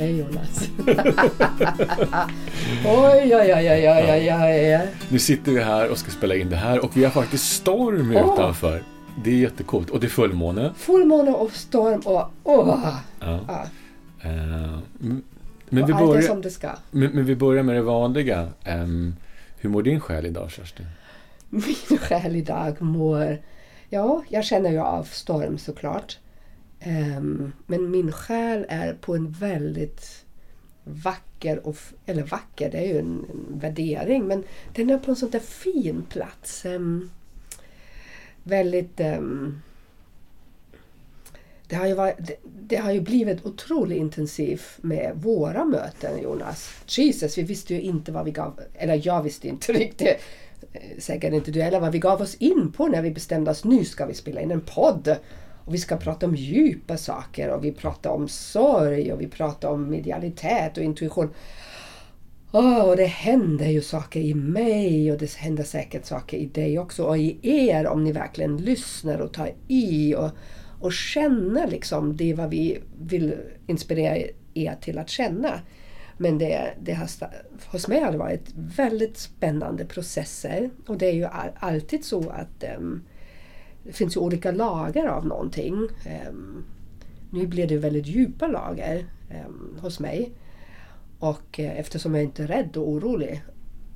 Hej Jonas! oj, oj, oj, oj, oj, oj, oj. Nu sitter vi här och ska spela in det här och vi har faktiskt storm Åh. utanför. Det är jättecoolt. Och det är fullmåne. Fullmåne och storm och åh! Ja. Ja, Eh, m- men, och vi börjar, som det ska. men, men vi börjar med det vanliga. Ehm, hur mår din själ idag Kerstin? Min själ idag mår... Ja, jag känner ju av storm såklart. Um, men min själ är på en väldigt vacker, och, eller vacker, det är ju en, en värdering, men den är på en sån där fin plats. Um, väldigt... Um, det har, ju varit, det, det har ju blivit otroligt intensivt med våra möten Jonas. Jesus, vi visste ju inte vad vi gav, eller jag visste inte riktigt, eh, säkert inte du heller, vad vi gav oss in på när vi bestämde oss nu ska vi spela in en podd. Och vi ska prata om djupa saker och vi pratar om sorg och vi pratar om medialitet och intuition. Oh, och det händer ju saker i mig och det händer säkert saker i dig också och i er om ni verkligen lyssnar och tar i och, och känner liksom det vad vi vill inspirera er till att känna. Men det, det har, hos mig har det varit väldigt spännande processer och det är ju alltid så att um, det finns ju olika lager av någonting. Ehm, nu blir det väldigt djupa lager ehm, hos mig. Och eh, eftersom jag inte är rädd och orolig,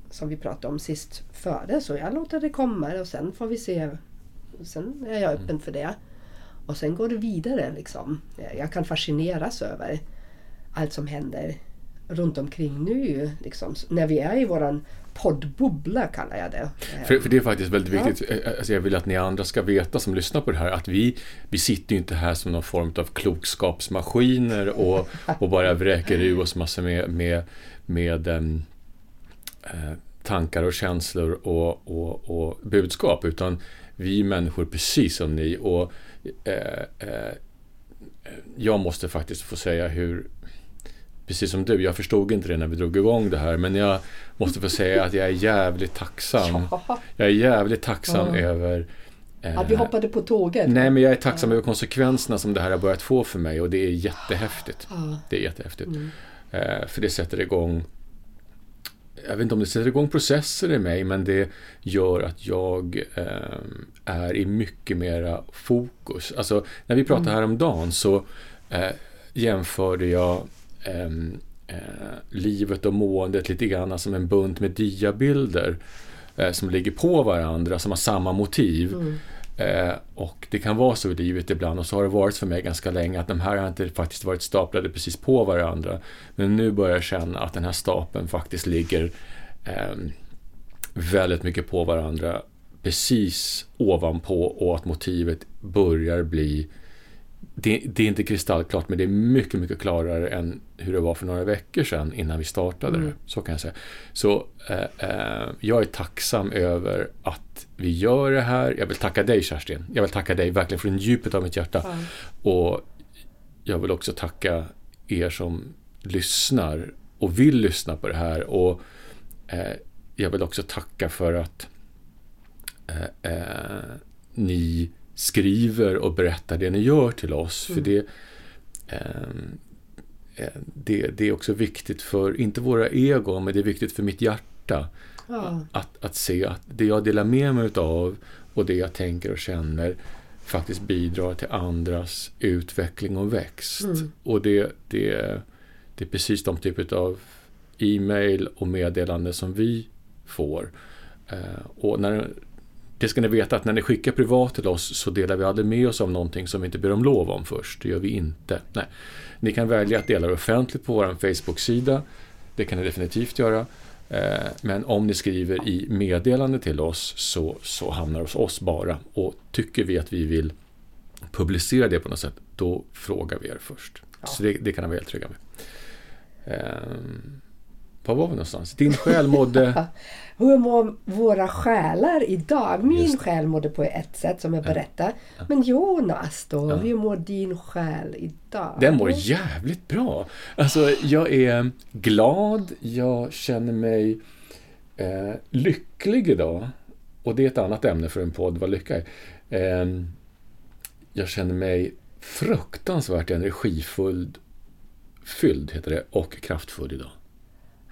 som vi pratade om sist före, så jag låter det komma och sen får vi se. Sen är jag öppen för det. Och sen går det vidare liksom. Eh, jag kan fascineras över allt som händer runt omkring nu. Liksom. När vi är i våran poddbubbla kallar jag det. Eh, För, för det är faktiskt väldigt Ja. viktigt. Eh, Alltså jag vill att ni andra ska veta som lyssnar på det här att vi, vi sitter ju inte här som någon form av klokskapsmaskiner och, och bara vräker ur oss massor med, med, med em, eh, tankar och känslor och, och, och budskap. Utan vi är människor precis som ni. Och eh, eh, jag måste faktiskt få säga hur Precis som du, jag förstod inte det när vi drog igång det här men jag måste få säga att jag är jävligt tacksam. Ja, Jag är jävligt tacksam Ja. över eh, att vi hoppade på tåget. Nej, men jag är tacksam över konsekvenserna som det här har börjat få för mig och det är jättehäftigt. Ja. Det är jättehäftigt. Mm. Eh, för det sätter igång jag vet inte om det sätter igång processer i mig, men det gör att jag eh, är i mycket mera fokus. Alltså, när vi pratade Mm. häromdagen så eh, jämförde jag eh, livet och måendet lite grann som en bunt med diabilder eh, som ligger på varandra, som har samma motiv. Mm. Eh, och det kan vara så i livet ibland och så har det varit för mig ganska länge att de här har inte faktiskt varit staplade precis på varandra. Men nu börjar jag känna att den här stapeln faktiskt ligger ehm, väldigt mycket på varandra precis ovanpå och att motivet börjar bli det, det är inte kristallklart men det är mycket, mycket klarare än hur det var för några veckor sedan innan vi startade. Mm. Så kan jag säga. Så eh, eh, jag är tacksam över att vi gör det här. Jag vill tacka dig Kerstin. Jag vill tacka dig verkligen från djupet av mitt hjärta. Ja. Och jag vill också tacka er som lyssnar och vill lyssna på det här. Och eh, jag vill också tacka för att eh, eh, ni skriver och berättar det ni gör till oss. För det, ehm, eh, det, det är också viktigt för, inte våra egon, men det är viktigt för mitt hjärta. Ja. Att, att se att det jag delar med mig av och det jag tänker och känner faktiskt bidrar till andras utveckling och växt. Mm. Och det, det, det är precis de typer av e-mail och meddelanden som vi får. Eh, och när, det ska ni veta att när ni skickar privat till oss så delar vi aldrig med oss av någonting som vi inte ber om lov om först. Det gör vi inte. Nej. Ni kan välja att dela det offentligt på vår Facebook-sida. Det kan ni definitivt göra. Eh, Men om ni skriver i meddelande till oss så, så hamnar det hos oss bara. Och tycker vi att vi vill publicera det på något sätt, då frågar vi er först. Ja. Så det, det kan ni vara helt trygga med. Ehm, var var vi någonstans? Din själ mådde... Hur mår våra själar idag? Min själ mådde på ett sätt som jag berättade. Men Jonas då? Ja. Hur mår din själ idag? Den mår jävligt bra. Alltså, jag är glad, jag känner mig eh, lycklig idag. Och det är ett annat ämne för en podd, vad lycka är. Eh, jag känner mig fruktansvärt energifull, fylld heter det, och kraftfull idag.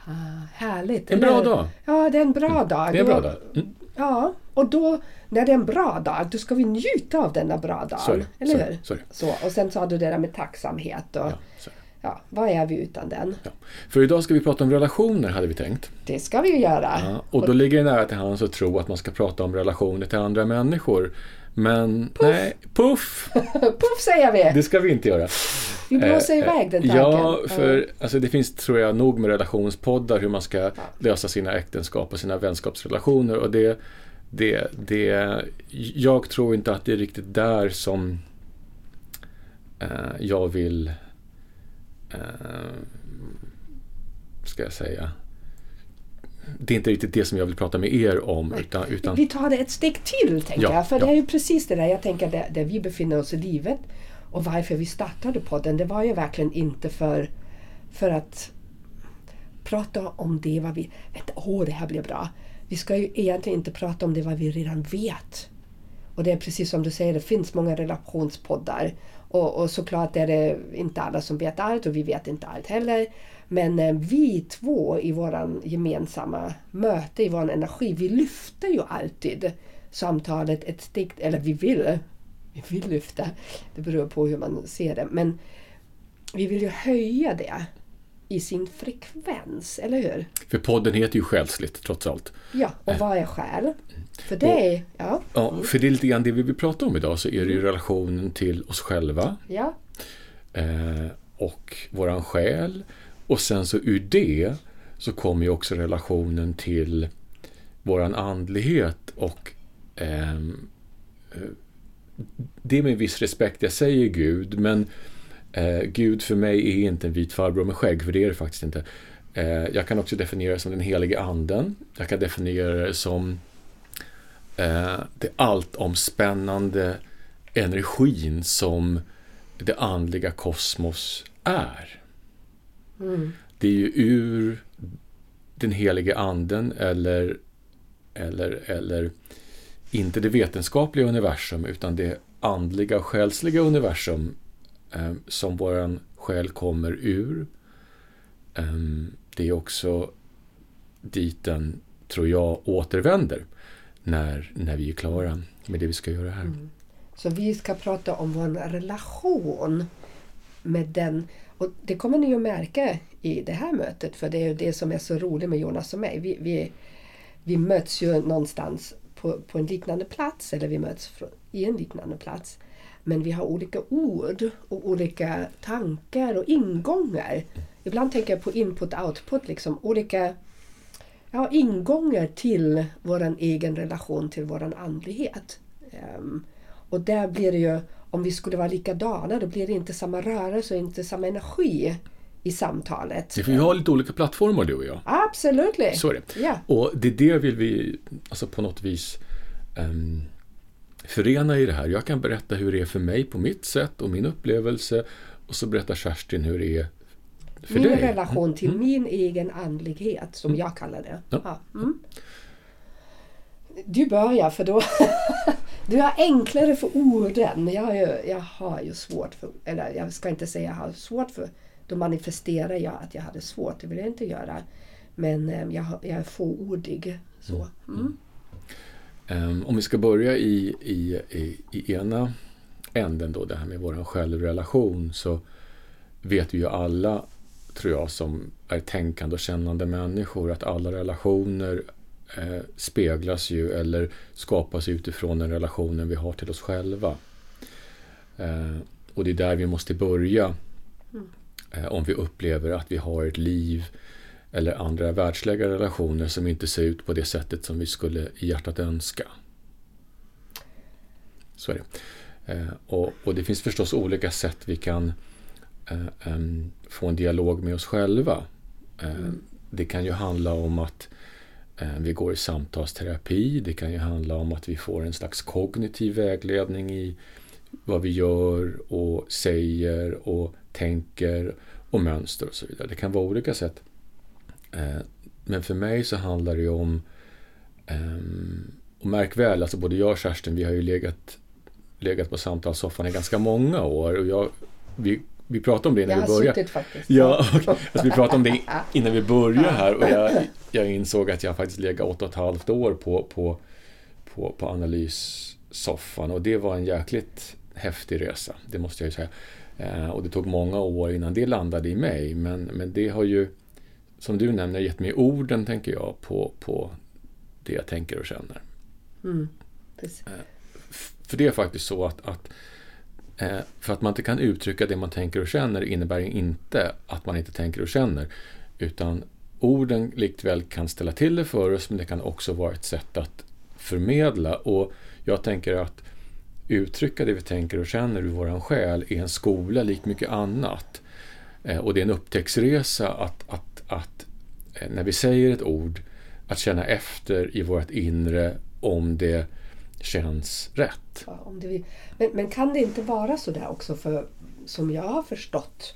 Ah, härligt. En bra dag. Ja, det är en bra dag. Det är en bra dag. Mm. Ja, och då när det är en bra dag, då ska vi njuta av denna bra dag. Det, Eller det, hur? det. Så, och sen sa du det där med tacksamhet. Och, Ja, ja. vad är vi utan den? Ja. För idag ska vi prata om relationer, hade vi tänkt. Det ska vi ju göra. Ja, och då ligger det nära till hands att tro att man ska prata om relationer till andra människor. Men nej, puff! Puff säger vi! Det ska vi inte göra. Vi blåser Eh, iväg den tanken. Ja, för alltså, det finns tror jag nog med relationspoddar hur man ska lösa sina äktenskap och sina vänskapsrelationer. Och det, det, det, jag tror inte att det är riktigt där som eh, jag vill, eh, ska jag säga, det är inte riktigt det som jag vill prata med er om. Utan, utan Vi tar det ett steg till, tänker Ja, jag. För ja. det är ju precis det där jag tänker, där, där vi befinner oss i livet. Och varför vi startade podden, det var ju verkligen inte för, för att prata om det vad vi... Vänta, åh, det här blir bra. Vi ska ju egentligen inte prata om det vad vi redan vet. Och det är precis som du säger, det finns många relationspoddar. Och, och såklart är det inte alla som vet allt och vi vet inte allt heller. Men eh, vi två i våran gemensamma möte, i vår energi, vi lyfter ju alltid samtalet ett steg, eller vi vill, vi vill lyfta, det beror på hur man ser det, men vi vill ju höja det i sin frekvens, eller hur? för podden heter ju Själsligt trots allt. Ja, och vad är själ? För det är, ja, Ja, för det är lite grann det vi vill prata om idag. Så är det ju relationen till oss själva. Ja, eh, och våran själ. Och sen så ur det så kommer ju också relationen till våran andlighet och ehm, eh, det är med viss respekt jag säger Gud, men eh, Gud för mig är inte en vit farbror med skägg, för det är det faktiskt inte. Eh, jag kan också definiera det som den helige anden. Jag kan definiera det som eh, det alltomspännande energin som det andliga kosmos är. Det är ju ur den helige anden eller, eller, eller inte det vetenskapliga universum utan det andliga och själsliga universum eh, som våran själ kommer ur. Eh, det är också dit den, tror jag, återvänder när, när vi är klara med det vi ska göra här. Så vi ska prata om vår relation med den. Och det kommer ni att märka i det här mötet för det är ju det som är så roligt med Jonas och mig. Vi, vi, vi möts ju någonstans på, på en liknande plats eller vi möts i en liknande plats. Men vi har olika ord och olika tankar och ingångar. Ibland tänker jag på input output, liksom olika ja, ingångar till vår egen relation till vår andlighet. Um, och där blir det ju, om vi skulle vara likadana, då blir det inte samma rörelse och inte samma energi i samtalet. Det får vi ha lite olika plattformar du och jag. Absolut! Så är det. Ja. Och det är det vill vi alltså på något vis ehm, förena i det här. Jag kan berätta hur det är för mig på mitt sätt och min upplevelse och så berättar Kerstin hur det är för Min dig. Mm. relation till min egen andlighet, som jag kallar det. Ja. Ja. Mm. Du börjar för då... du har enklare för orden. Jag har, ju, jag har ju svårt för... Eller jag ska inte säga jag har svårt för... Då manifesterar jag att jag hade svårt. Det vill jag inte göra. Men eh, jag, jag är fåordig. Så. Mm. Ehm, om vi ska börja i, i, i, i ena änden då, det här med vår självrelation, så vet vi ju alla, tror jag, som är tänkande och kännande människor, att alla relationer eh, speglas ju eller skapas utifrån den relationen vi har till oss själva. Eh, och det är där vi måste börja eh, om vi upplever att vi har ett liv eller andra världsliga relationer som inte ser ut på det sättet som vi skulle i hjärtat önska. Så är det. Eh, och, och det finns förstås olika sätt vi kan eh, få en dialog med oss själva. Eh, det kan ju handla om att Eh, vi går i samtalsterapi. Det kan ju handla om att vi får en slags kognitiv vägledning i vad vi gör och säger och tänker och mönster och så vidare. Det kan vara olika sätt. Eh, men för mig så handlar det ju om ehm, och märk väl, alltså både jag och Kerstin, vi har ju legat, legat på samtalssoffan i ganska många år. Och jag, vi, vi pratade om det jag vi började. Jag har suttit faktiskt. Ja, alltså vi pratade om det innan vi började här och jag, jag insåg att jag faktiskt legat åtta och ett halvt år på, på, på, på analyssoffan och det var en jäkligt häftig resa, det måste jag ju säga. Eh, och det tog många år innan det landade i mig, men, men det har ju, som du nämner, gett mig orden, tänker jag, på, på det jag tänker och känner. Mm, för det är faktiskt så att, att eh, Eh, för att man inte kan uttrycka det man tänker och känner innebär inte att man inte tänker och känner. Utan orden likväl kan ställa till det för oss men det kan också vara ett sätt att förmedla. Och jag tänker att uttrycka det vi tänker och känner ur vår själ är en skola likt mycket annat. Eh, och det är en upptäcktsresa att, att, att eh, när vi säger ett ord att känna efter i vårt inre om det känns rätt. Ja, om det, men, men kan det inte vara så där också för som jag har förstått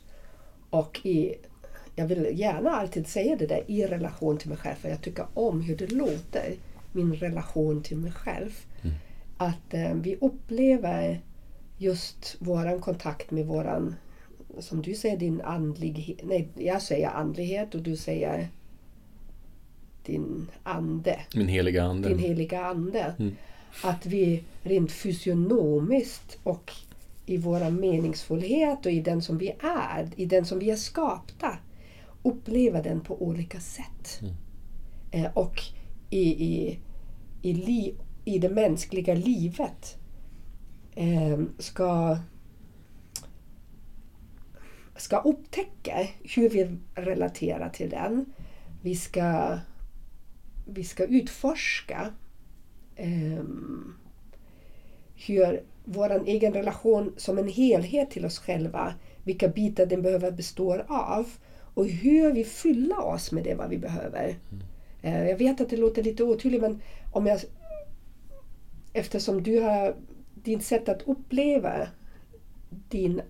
och i, jag vill gärna alltid säga det där i relation till mig själv för jag tycker om hur det låter, min relation till mig själv. Mm. Att eh, vi upplever just våran kontakt med våran, som du säger din andlighet, nej jag säger andlighet och du säger din ande. Min heliga ande. Din heliga ande. Mm. Att vi rent fysionomiskt och i vår meningsfullhet och i den som vi är, i den som vi är skapta, upplever den på olika sätt. Mm. Eh, och i, i, i, li, i det mänskliga livet eh, ska ska upptäcka hur vi relaterar till den. Vi ska vi ska utforska um, hur vår egen relation som en helhet till oss själva, vilka bitar den behöver bestå av och hur vi fyller oss med det vad vi behöver. Mm. Uh, jag vet att det låter lite otydligt men om jag, eftersom du har ditt sätt att uppleva din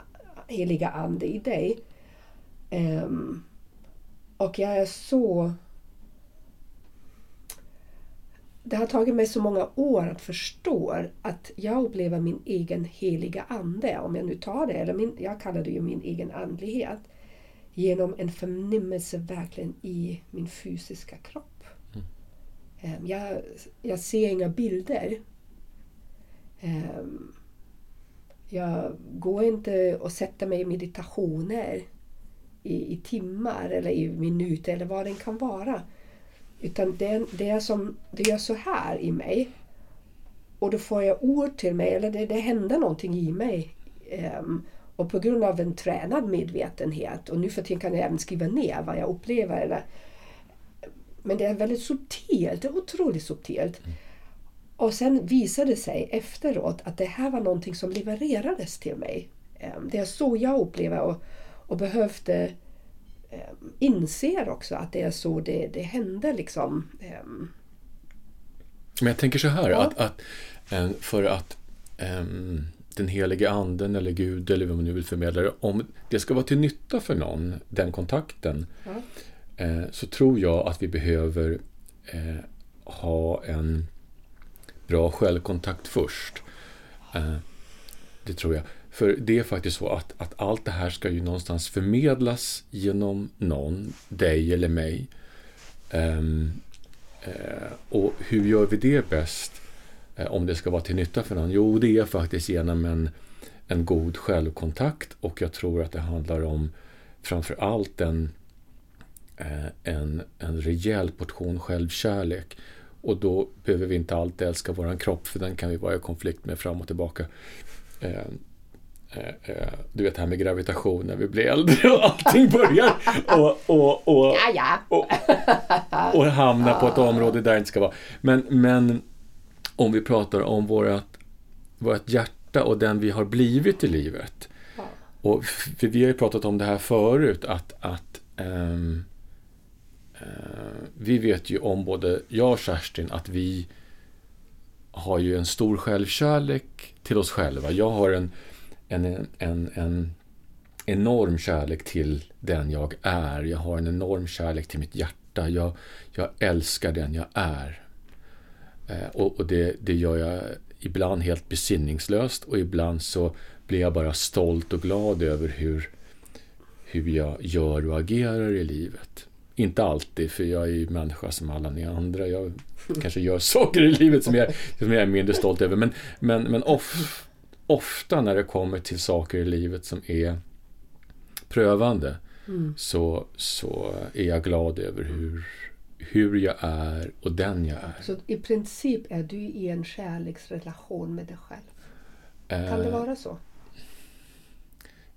heliga ande i dig um, och jag är så det har tagit mig så många år att förstå att jag upplever min egen heliga ande, om jag nu tar det, eller min, jag kallar det ju min egen andlighet, genom en förnimmelse verkligen i min fysiska kropp. Mm. Um, jag, jag ser inga bilder. Um, jag går inte och sätter mig i meditationer i, i timmar eller i minuter eller vad det kan vara. Utan det, det, är som, det gör så här i mig. Och då får jag ord till mig, eller det, det händer någonting i mig. Um, och på grund av en tränad medvetenhet, och nu för tiden kan jag även skriva ner vad jag upplever. Eller, men det är väldigt subtilt, det är otroligt subtilt. Mm. Och sen visade det sig efteråt att det här var någonting som levererades till mig. Um, det är så jag upplever och, och behövde eh, inser också att det är så det, det händer. Liksom. Eh. Men jag tänker så här, ja. att, att, eh, för att um, den helige anden eller Gud eller vad man nu vill förmedla det, om det ska vara till nytta för någon, den kontakten, ja. eh, så tror jag att vi behöver eh, ha en bra självkontakt först. Eh, det tror jag. För det är faktiskt så att, att allt det här ska ju någonstans förmedlas genom någon, dig eller mig. Um, uh, och hur gör vi det bäst? Uh, om det ska vara till nytta för någon? Jo, det är faktiskt genom en, en god självkontakt och jag tror att det handlar om framför allt en, uh, en, en rejäl portion självkärlek. Och då behöver vi inte alltid älska våran kropp för den kan vi vara i konflikt med fram och tillbaka. Ehm, Eh, eh, du vet det här med gravitation när vi blir äldre och allting börjar och, och, och, ja, ja. och, och hamna på ett område där det inte ska vara. Men, men om vi pratar om vårt, vårt hjärta och den vi har blivit i livet. Och för vi har ju pratat om det här förut att, att um, eh, vi vet ju om både jag och Kerstin att vi har ju en stor självkärlek till oss själva. Jag har en, en, en, en enorm kärlek till den jag är. Jag har en enorm kärlek till mitt hjärta. Jag, jag älskar den jag är. Eh, och, och det, det gör jag ibland helt besinningslöst och ibland så blir jag bara stolt och glad över hur, hur jag gör och agerar i livet. Inte alltid, för jag är ju människa som alla ni andra. Jag kanske gör saker i livet som jag, som jag är mindre stolt över. Men, men, men of, ofta när det kommer till saker i livet som är prövande mm. så, så är jag glad över hur, hur jag är och den jag är. Så i princip är du i en kärleksrelation med dig själv? Kan det vara så?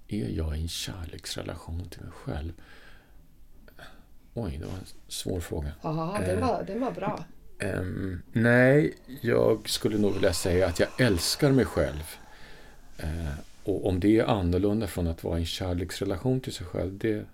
Är jag i en kärleksrelation till mig själv? Oj, det var en svår fråga. Ja, den var, den var bra. Um, nej, jag skulle nog vilja säga att jag älskar mig själv. Uh, och om det är annorlunda från att vara i en kärleksrelation till sig själv, det,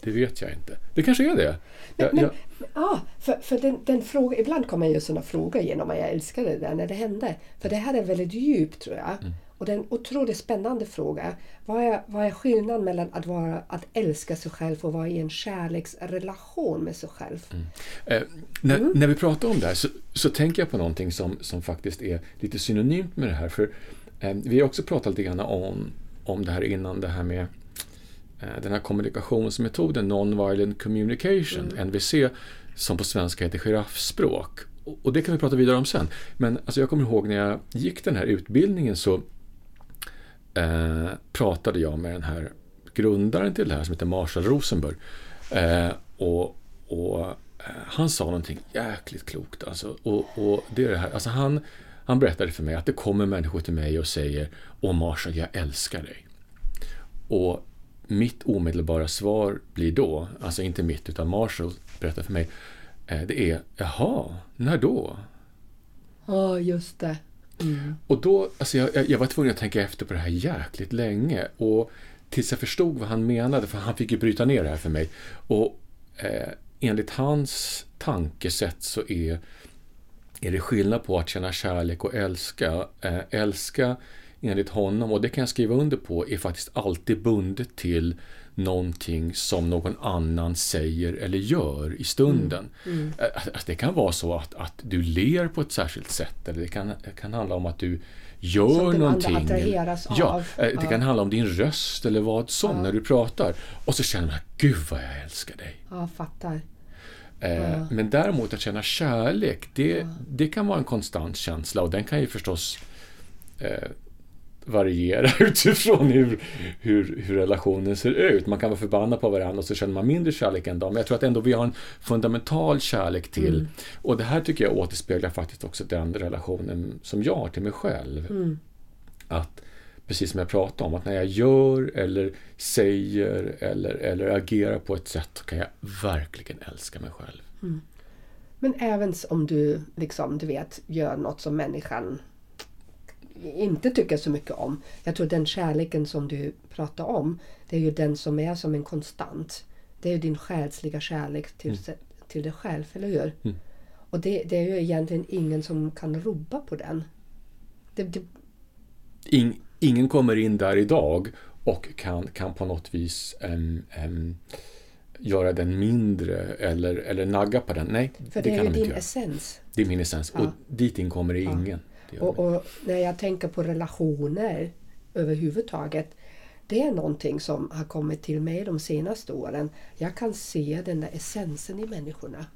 det vet jag inte. Det kanske är det. Men, jag, men, jag... Ja, för, för den, den fråga, ibland kommer ju sådana frågor genom att jag älskade det när det hände. För det här är väldigt djupt tror jag. Mm. Och det är en otroligt spännande fråga. Vad är, vad är skillnaden mellan att, vara, att älska sig själv och vara i en kärleksrelation med sig själv? Mm. Eh, när, mm. när vi pratar om det här så, så tänker jag på någonting som, som faktiskt är lite synonymt med det här. För eh, Vi har också pratat lite grann om, om det här innan, det här med eh, den här kommunikationsmetoden Non-Violent Communication, mm. NVC, som på svenska heter giraffspråk. Och det kan vi prata vidare om sen. Men alltså jag kommer ihåg när jag gick den här utbildningen så eh, pratade jag med den här grundaren till det här som heter Marshall Rosenberg. Eh, och, och eh, han sa någonting jäkligt klokt alltså. Och, och det är det här, alltså han, han berättade för mig att det kommer människor till mig och säger Åh Marshall, jag älskar dig. Och mitt omedelbara svar blir då, alltså inte mitt utan Marshall berättar för mig, eh, det är Jaha, när då? Ja, oh, just det. Mm. Och då, alltså jag, jag var tvungen att tänka efter på det här jäkligt länge. Och tills jag förstod vad han menade, för han fick ju bryta ner det här för mig. Och eh, enligt hans tankesätt så är, är det skillnad på att känna kärlek och älska. Eh, älska enligt honom, och det kan jag skriva under på, är faktiskt alltid bundet till någonting som någon annan säger eller gör i stunden. Mm. Mm. Alltså, det kan vara så att, att du ler på ett särskilt sätt eller det kan, det kan handla om att du gör som någonting. attraheras ja, av. Eh, det kan handla om din röst eller vad som ja. när du pratar. Och så känner man, gud vad jag älskar dig. Ja, fattar. Eh, men däremot att känna kärlek, det, det kan vara en konstant känsla och den kan ju förstås eh, variera utifrån hur, hur, hur relationen ser ut. Man kan vara förbannad på varandra och så känner man mindre kärlek en dag. Men jag tror att ändå vi har en fundamental kärlek till, mm. och det här tycker jag återspeglar faktiskt också den relationen som jag har till mig själv. Mm. Att precis som jag pratade om, att när jag gör eller säger eller, eller agerar på ett sätt så kan jag verkligen älska mig själv. Mm. Men även om du, liksom, du vet, gör något som människan inte tycker så mycket om. Jag tror den kärleken som du pratar om, det är ju den som är som en konstant. Det är ju din själsliga kärlek till, mm. till dig själv, eller hur? Mm. Och det, det, är ju egentligen ingen som kan rubba på den. Det, det... In, ingen kommer in där idag och kan, kan på något vis um, um, göra den mindre eller, eller nagga på den. Nej, För det, det är ju din essens. Det är min essens ja. och dit in kommer det ingen. Ja. Och, och, när jag tänker på relationer överhuvudtaget. Det är någonting som har kommit till mig de senaste åren. Jag kan se den där essensen i människorna.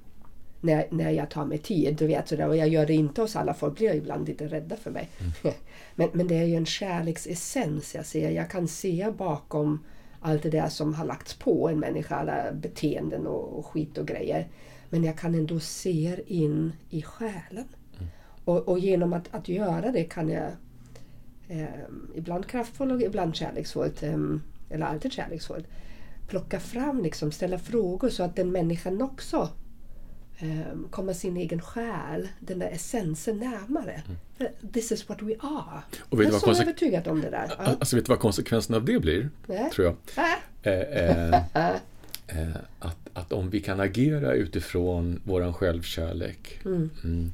När, när jag tar mig tid. Du vet, sådär, och jag gör det inte hos alla. Folk blir ibland lite rädda för mig. Mm. men, men det är ju en kärleksessens jag ser. Jag kan se bakom allt det där som har lagts på en människa. Alla beteenden och, och skit och grejer. Men jag kan ändå se in i själen. Och, och genom att, att göra det kan jag eh, ibland kraftfullt och ibland kärleksfullt, eh, eller alltid kärleksfullt, plocka fram, liksom, ställa frågor så att den människan också eh, kommer sin egen själ, den där essensen närmare. Mm. This is what we are. Och vet jag är så övertygad om det där. Ja. Alltså vet du vad konsekvensen av det blir? Nej. Tror jag. Äh. Eh, eh, att, att om vi kan agera utifrån våran självkärlek Mm. mm,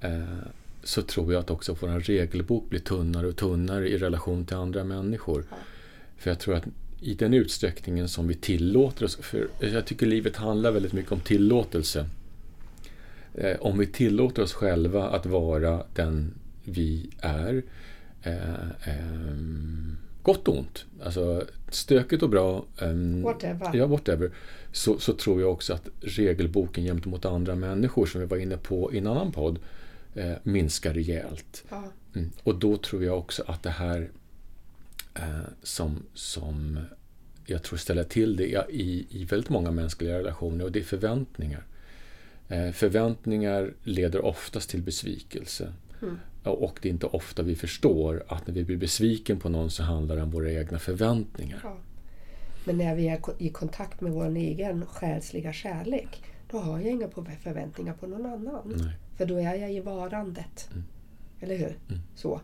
eh, så tror jag att också vår regelbok blir tunnare och tunnare i relation till andra människor. Ja. För jag tror att i den utsträckningen som vi tillåter oss, för jag tycker livet handlar väldigt mycket om tillåtelse. Eh, om vi tillåter oss själva att vara den vi är, eh, ehm, gott och ont, alltså stökigt och bra, ehm, Whatever. ja, whatever, så, så tror jag också att regelboken gentemot andra människor, som vi var inne på i en annan podd, eh, minskar rejält. Ja. Mm. Och då tror jag också att det här eh, som, som jag tror ställer till det i, i väldigt många mänskliga relationer och det är förväntningar. Eh, förväntningar leder oftast till besvikelse. Mm. Och det är inte ofta vi förstår att när vi blir besviken på någon så handlar det om våra egna förväntningar. Ja. Men när vi är i kontakt med vår egen själsliga kärlek, då har jag inga förväntningar på någon annan. Nej. För då är jag i varandet. Mm. Eller hur? Mm. Så.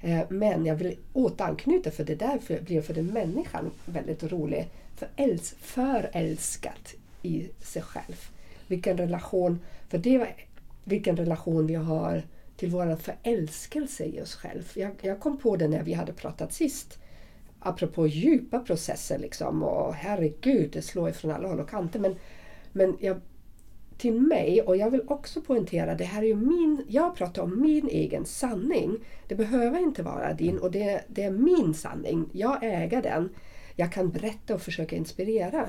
Eh, Men jag vill återanknyta för det där blir för den människan väldigt rolig. För äls- förälskat i sig själv. Vilken relation, för det var, vilken relation vi har till vår förälskelse i oss själv. Jag, jag kom på det när vi hade pratat sist. Apropå djupa processer liksom och herregud, det slår ifrån alla håll och kanter. Men, men jag, till mig, och jag vill också poängtera, det här är ju min, jag pratar om min egen sanning. Det behöver inte vara din och det, det är min sanning. Jag äger den. Jag kan berätta och försöka inspirera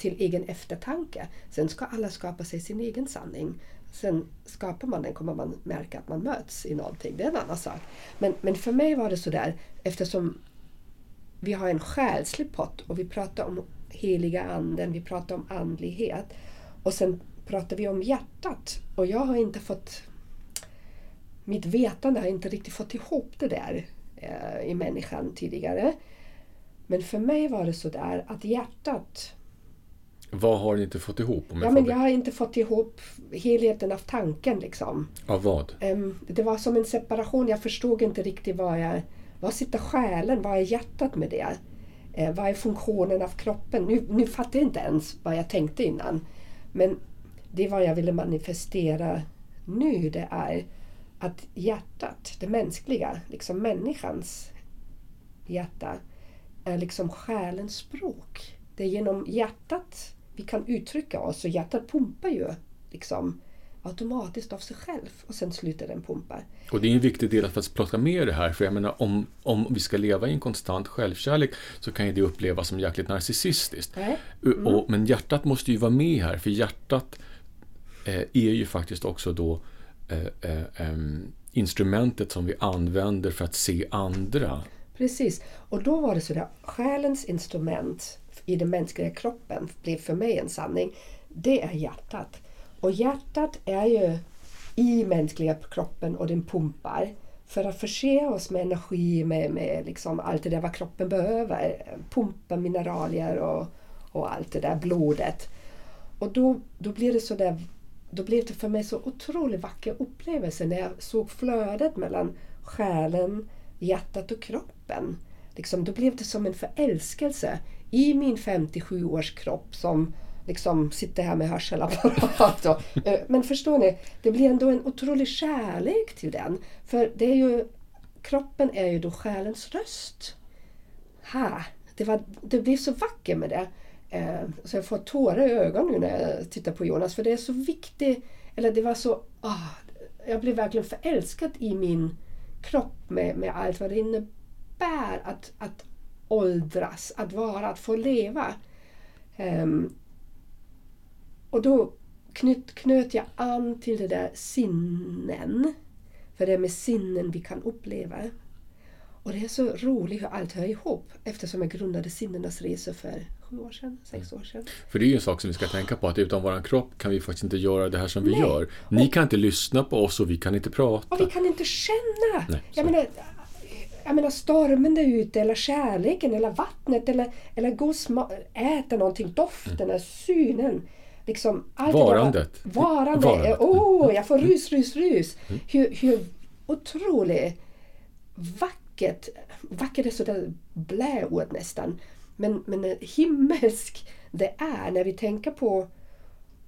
till egen eftertanke. Sen ska alla skapa sig sin egen sanning. Sen skapar man den kommer man märka att man möts i någonting. Det är en annan sak. Men, men för mig var det sådär eftersom vi har en själslig pott och vi pratar om heliga anden, vi pratar om andlighet. Och sen pratar vi om hjärtat. Och jag har inte fått... Mitt vetande har inte riktigt fått ihop det där eh, i människan tidigare. Men för mig var det sådär att hjärtat... Vad har ni inte fått ihop? Om jag Ja, men jag har inte fått ihop helheten av tanken liksom. Av vad? Det var som en separation. Jag förstod inte riktigt vad jag... Var sitter själen? Vad är hjärtat med det? Eh, vad är funktionen av kroppen? Nu, nu fattar jag inte ens vad jag tänkte innan. Men det vad jag ville manifestera nu det är att hjärtat, det mänskliga, liksom människans hjärta, är liksom själens språk. Det är genom hjärtat vi kan uttrycka oss och hjärtat pumpar ju liksom automatiskt av sig själv och sen slutar den pumpa. Och det är en viktig del att plocka med det här, för jag menar om, om vi ska leva i en konstant självkärlek så kan ju det upplevas som jäkligt narcissistiskt. Nej? Och- Och, men hjärtat måste ju vara med här, för hjärtat eh, är ju faktiskt också då eh, eh, instrumentet som vi använder för att se andra. Precis. Och då var det så där, själens instrument i den mänskliga kroppen blev för mig en sanning. Det är hjärtat. Och hjärtat är ju i mänskliga kroppen och den pumpar för att förse oss med energi, med, med liksom allt det där vad kroppen behöver. Pumpa mineralier och, och allt det där, blodet. Och då, då blir det så där, då blev det för mig så otroligt vacker upplevelse när jag såg flödet mellan själen, hjärtat och kroppen. Liksom, då blev det som en förälskelse i min 57 års kropp som liksom sitter här med hörselapparat. Och, eh, men förstår ni, det blir ändå en otrolig kärlek till den. För det är ju, kroppen är ju då själens röst. Ha, det, var, det blev så vackert med det. Eh, så jag får tårar i ögonen nu när jag tittar på Jonas. För det är så viktigt. Eller det var så... ah, jag blev verkligen förälskad i min kropp med, med allt vad det innebär att, att åldras, att vara, att få leva. Ehm, och då knöt, knöt jag an till det där sinnen. För det är med sinnen vi kan uppleva. Och det är så roligt hur allt hör ihop eftersom jag grundade sinnenas resa för sju år sedan, sex år sedan. För det är ju en sak som vi ska tänka på, att utan våran kropp kan vi faktiskt inte göra det här som vi Nej. gör. Ni kan inte lyssna på oss och vi kan inte prata. Och vi kan inte känna! Nej, jag, menar, jag menar stormen där ute, eller kärleken, eller vattnet, eller, eller gå och sma- äta någonting, doften, eller synen. Liksom, allt det där var- Varandet. Varande. Varandet. Oh, jag får rys, rys, rys. Hur, hur otroligt vackert, vackert är sådär bläord nästan, men, men en himmelsk det är när vi tänker på,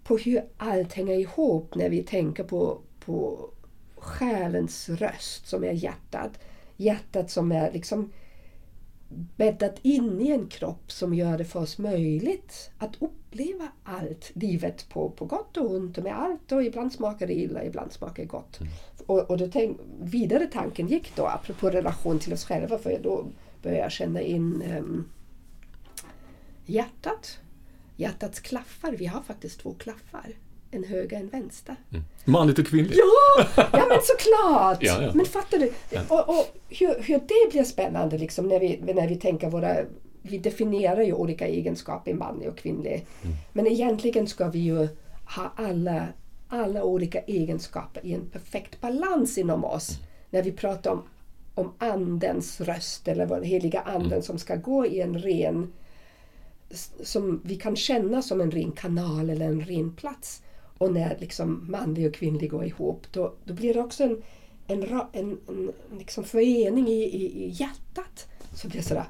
på hur allt hänger ihop, när vi tänker på, på själens röst som är hjärtat. Hjärtat som är liksom bäddat in i en kropp som gör det för oss möjligt att uppleva allt, livet på, på gott och ont och med allt och ibland smakar det illa, ibland smakar det gott. Mm. Och, och då tänk, vidare tanken gick då, apropå relation till oss själva, för då började jag känna in um, hjärtat. Hjärtats klaffar, vi har faktiskt två klaffar en höger en vänster. Mm. Manligt och kvinnligt? Ja, ja men såklart! ja, ja. Men fattar du? Och, och hur, hur, det blir spännande liksom när vi, när vi tänker våra... Vi definierar ju olika egenskaper, manlig och kvinnlig. Mm. Men egentligen ska vi ju ha alla, alla olika egenskaper i en perfekt balans inom oss. Mm. När vi pratar om, om Andens röst eller den heliga Anden mm. som ska gå i en ren som vi kan känna som en ren kanal eller en ren plats. Och när liksom manlig och kvinnlig går ihop då, då blir det också en, en, en, en liksom förening i, i, i hjärtat. Så det är sådär,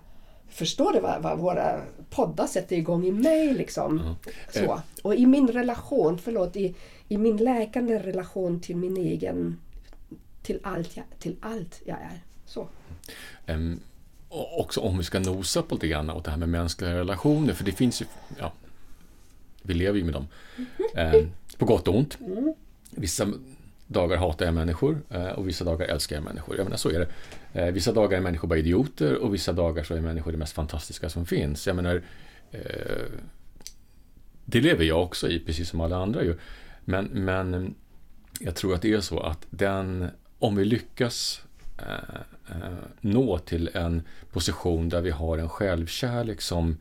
förstår du vad, vad våra poddar sätter igång i mig? Liksom. Mm. Så. Och i min relation, förlåt, i, i min läkande relation till min egen, till allt jag, till allt jag är. Så. Um, också om vi ska nosa på lite grann åt det här med mänskliga relationer, för det finns ju, ja, vi lever ju med dem. Um, på gott och ont. Vissa dagar hatar jag människor eh, och vissa dagar älskar jag människor. Jag menar, så är det. Eh, vissa dagar är människor bara idioter och vissa dagar så är människor det mest fantastiska som finns. Jag menar, eh, det lever jag också i, precis som alla andra ju. Men, men jag tror att det är så att den, om vi lyckas nå till en position där vi har en självkärlek som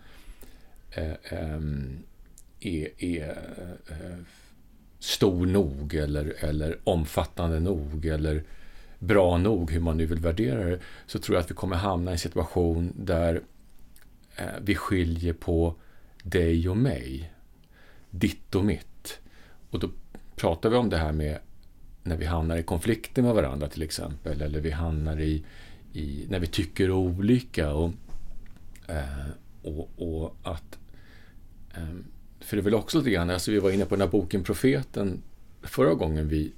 är, är stor nog eller, eller omfattande nog eller bra nog, hur man nu vill värdera det, så tror jag att vi kommer hamna i en situation där eh, vi skiljer på dig och mig, ditt och mitt. Och då pratar vi om det här med när vi hamnar i konflikter med varandra till exempel, eller vi hamnar i, i när vi tycker olika. Och, eh, och, och att ehm, för det är väl också lite grann, alltså vi var inne på den här boken Profeten förra gången vi,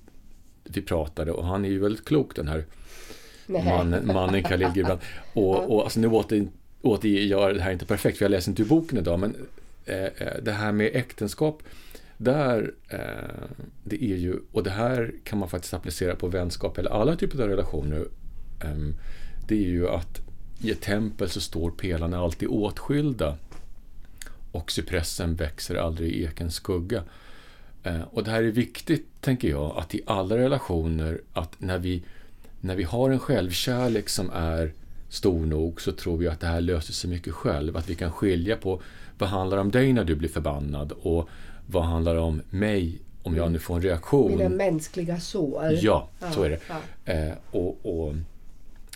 vi pratade och han är ju väldigt klok den här mannen, mannen Khalil Gibran. Och, och alltså, nu åter, återger jag det här inte perfekt för jag läser inte ur boken idag men eh, eh, det här med äktenskap där, eh, det är ju, och det här kan man faktiskt applicera på vänskap eller alla typer av relationer. Eh, det är ju att i ett tempel så står pelarna alltid åtskilda och cypressen växer aldrig i ekens skugga. Eh, och det här är viktigt, tänker jag, att i alla relationer, att när vi, när vi har en självkärlek som är stor nog så tror vi att det här löser sig mycket själv. Att vi kan skilja på vad handlar om dig när du blir förbannad och vad handlar om mig om jag nu får en reaktion. Mina mänskliga sår. Ja, så är det. Ja. Eh, och, och,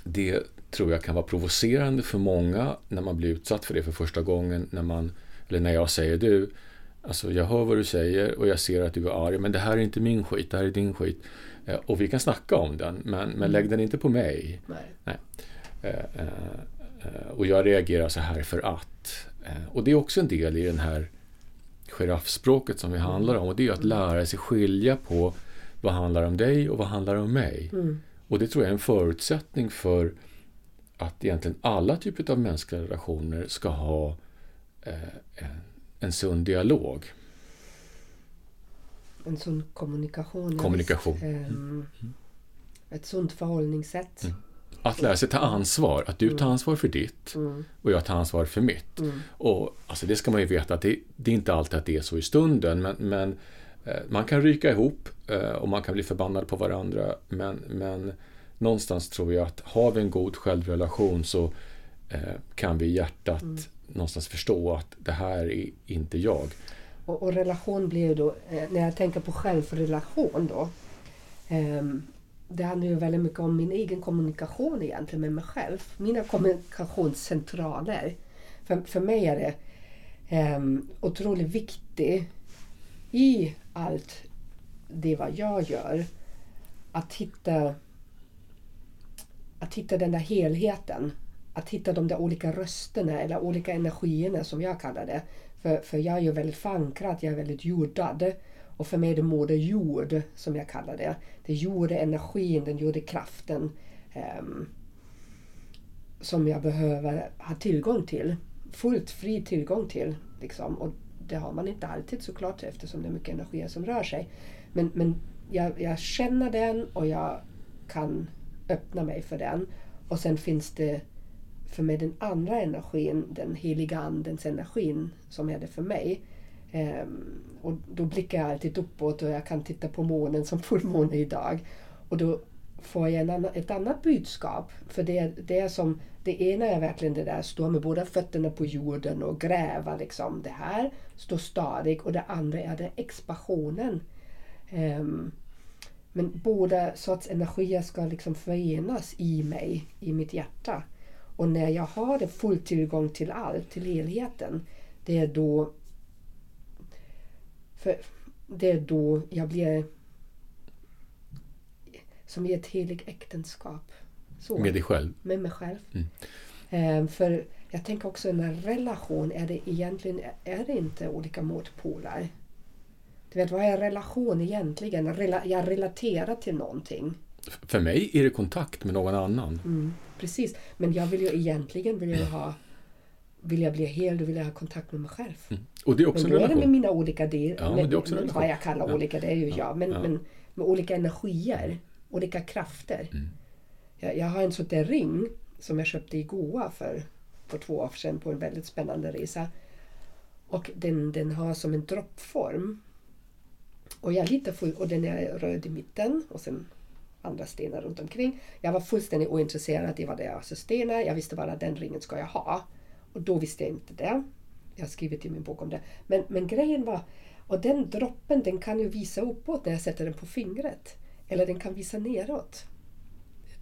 Det tror jag kan vara provocerande för många när man blir utsatt för det för första gången. När man eller när jag säger du, alltså jag hör vad du säger och jag ser att du är arg, men det här är inte min skit, det här är din skit. Eh, och vi kan snacka om den, men, men lägg den inte på mig. Nej. Nej. Eh, eh, och jag reagerar så här för att. Och det är också en del i den här giraffspråket som vi handlar om och det är att lära sig skilja på vad handlar om dig och vad handlar om mig. Mm. Och det tror jag är en förutsättning för att egentligen alla typer av mänskliga relationer ska ha en sund dialog. En sund kommunikation. Kommunikation. Mm. Ett sunt förhållningssätt. Mm. Att lära sig ta ansvar. Att du tar mm. ansvar för ditt mm. och jag tar ansvar för mitt. Mm. Och alltså Det ska man ju veta att det, det, är inte alltid att det är så i stunden. Men, men eh, man kan ryka ihop eh, och man kan bli förbannad på varandra. Men, men någonstans tror jag att har vi en god självrelation så eh, kan vi i hjärtat mm någonstans förstå att det här är inte jag. Och, och relation blir ju då, eh, när jag tänker på självrelation då. Eh, det handlar ju väldigt mycket om min egen kommunikation egentligen med mig själv. Mina kommunikationscentraler. För, för mig är det eh, otroligt viktigt i allt det vad jag gör att hitta, att hitta den där helheten att hitta de där olika rösterna eller olika energierna som jag kallar det För, för jag är ju väldigt förankrad, jag är väldigt jordad. Och för mig är det Moder Jord, som jag kallar det. Det gjorde energin, den gjorde kraften um, som jag behöver ha tillgång till. Fullt fri tillgång till. Liksom. Och det har man inte alltid såklart eftersom det är mycket energi som rör sig. Men, men jag, jag känner den och jag kan öppna mig för den. Och sen finns det för mig den andra energin, den heliga andens energin som är det för mig. Um, och då blickar jag alltid uppåt och jag kan titta på månen som fullmåne idag. Och då får jag en annan, ett annat budskap. För det, det är som, det ena är verkligen det där stå med båda fötterna på jorden och gräva liksom. Det här, stå stadig. Och det andra är det expansionen. Um, men båda sorts energier ska liksom förenas i mig, i mitt hjärta. Och när jag har full tillgång till allt, till helheten, det är då för det är då jag blir som i ett heligt äktenskap. Så. Med dig själv? Med mig själv. Mm. Ehm, för jag tänker också en relation, är det egentligen är det inte olika motpoler? Du vet, vad är relation egentligen? jag relaterar till någonting. För mig är det kontakt med någon annan. Mm, precis, men jag vill ju egentligen vill jag ha vill jag bli hel, då vill jag ha kontakt med mig själv. Mm. Och det är också men då är det med mina olika delar. Ja, men det är också med, vad jag kallar ja. olika, det är ju ja. jag. Men, ja. men med olika energier, olika krafter. Mm. Jag, jag, har en sån där ring som jag köpte i Goa för, för två år sedan på en väldigt spännande resa. Och den, den har som en droppform. Och jag litar full, och den är röd i mitten och sen andra stenar runt omkring. Jag var fullständigt ointresserad i vad det är för stenar. Jag visste bara att den ringen ska jag ha. Och då visste jag inte det. Jag har skrivit i min bok om det. Men, men grejen var, och den droppen den kan ju visa uppåt när jag sätter den på fingret. Eller den kan visa neråt.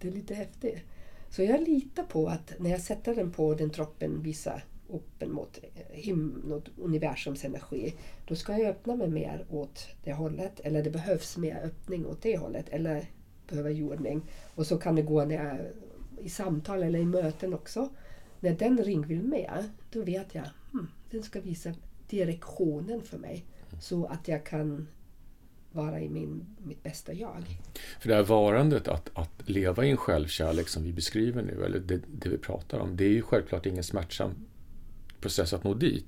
Det är lite häftigt. Så jag litar på att när jag sätter den på den droppen visar upp mot, mot universums energi. Då ska jag öppna mig mer åt det hållet. Eller det behövs mer öppning åt det hållet. Eller behöver jordning. Och så kan det gå när jag, i samtal eller i möten också. När den ring vill med, då vet jag hmm, den ska visa direktionen för mig. Så att jag kan vara i min, mitt bästa jag. För det här varandet, att, att leva i en självkärlek som vi beskriver nu, eller det, det vi pratar om, det är ju självklart ingen smärtsam process att nå dit.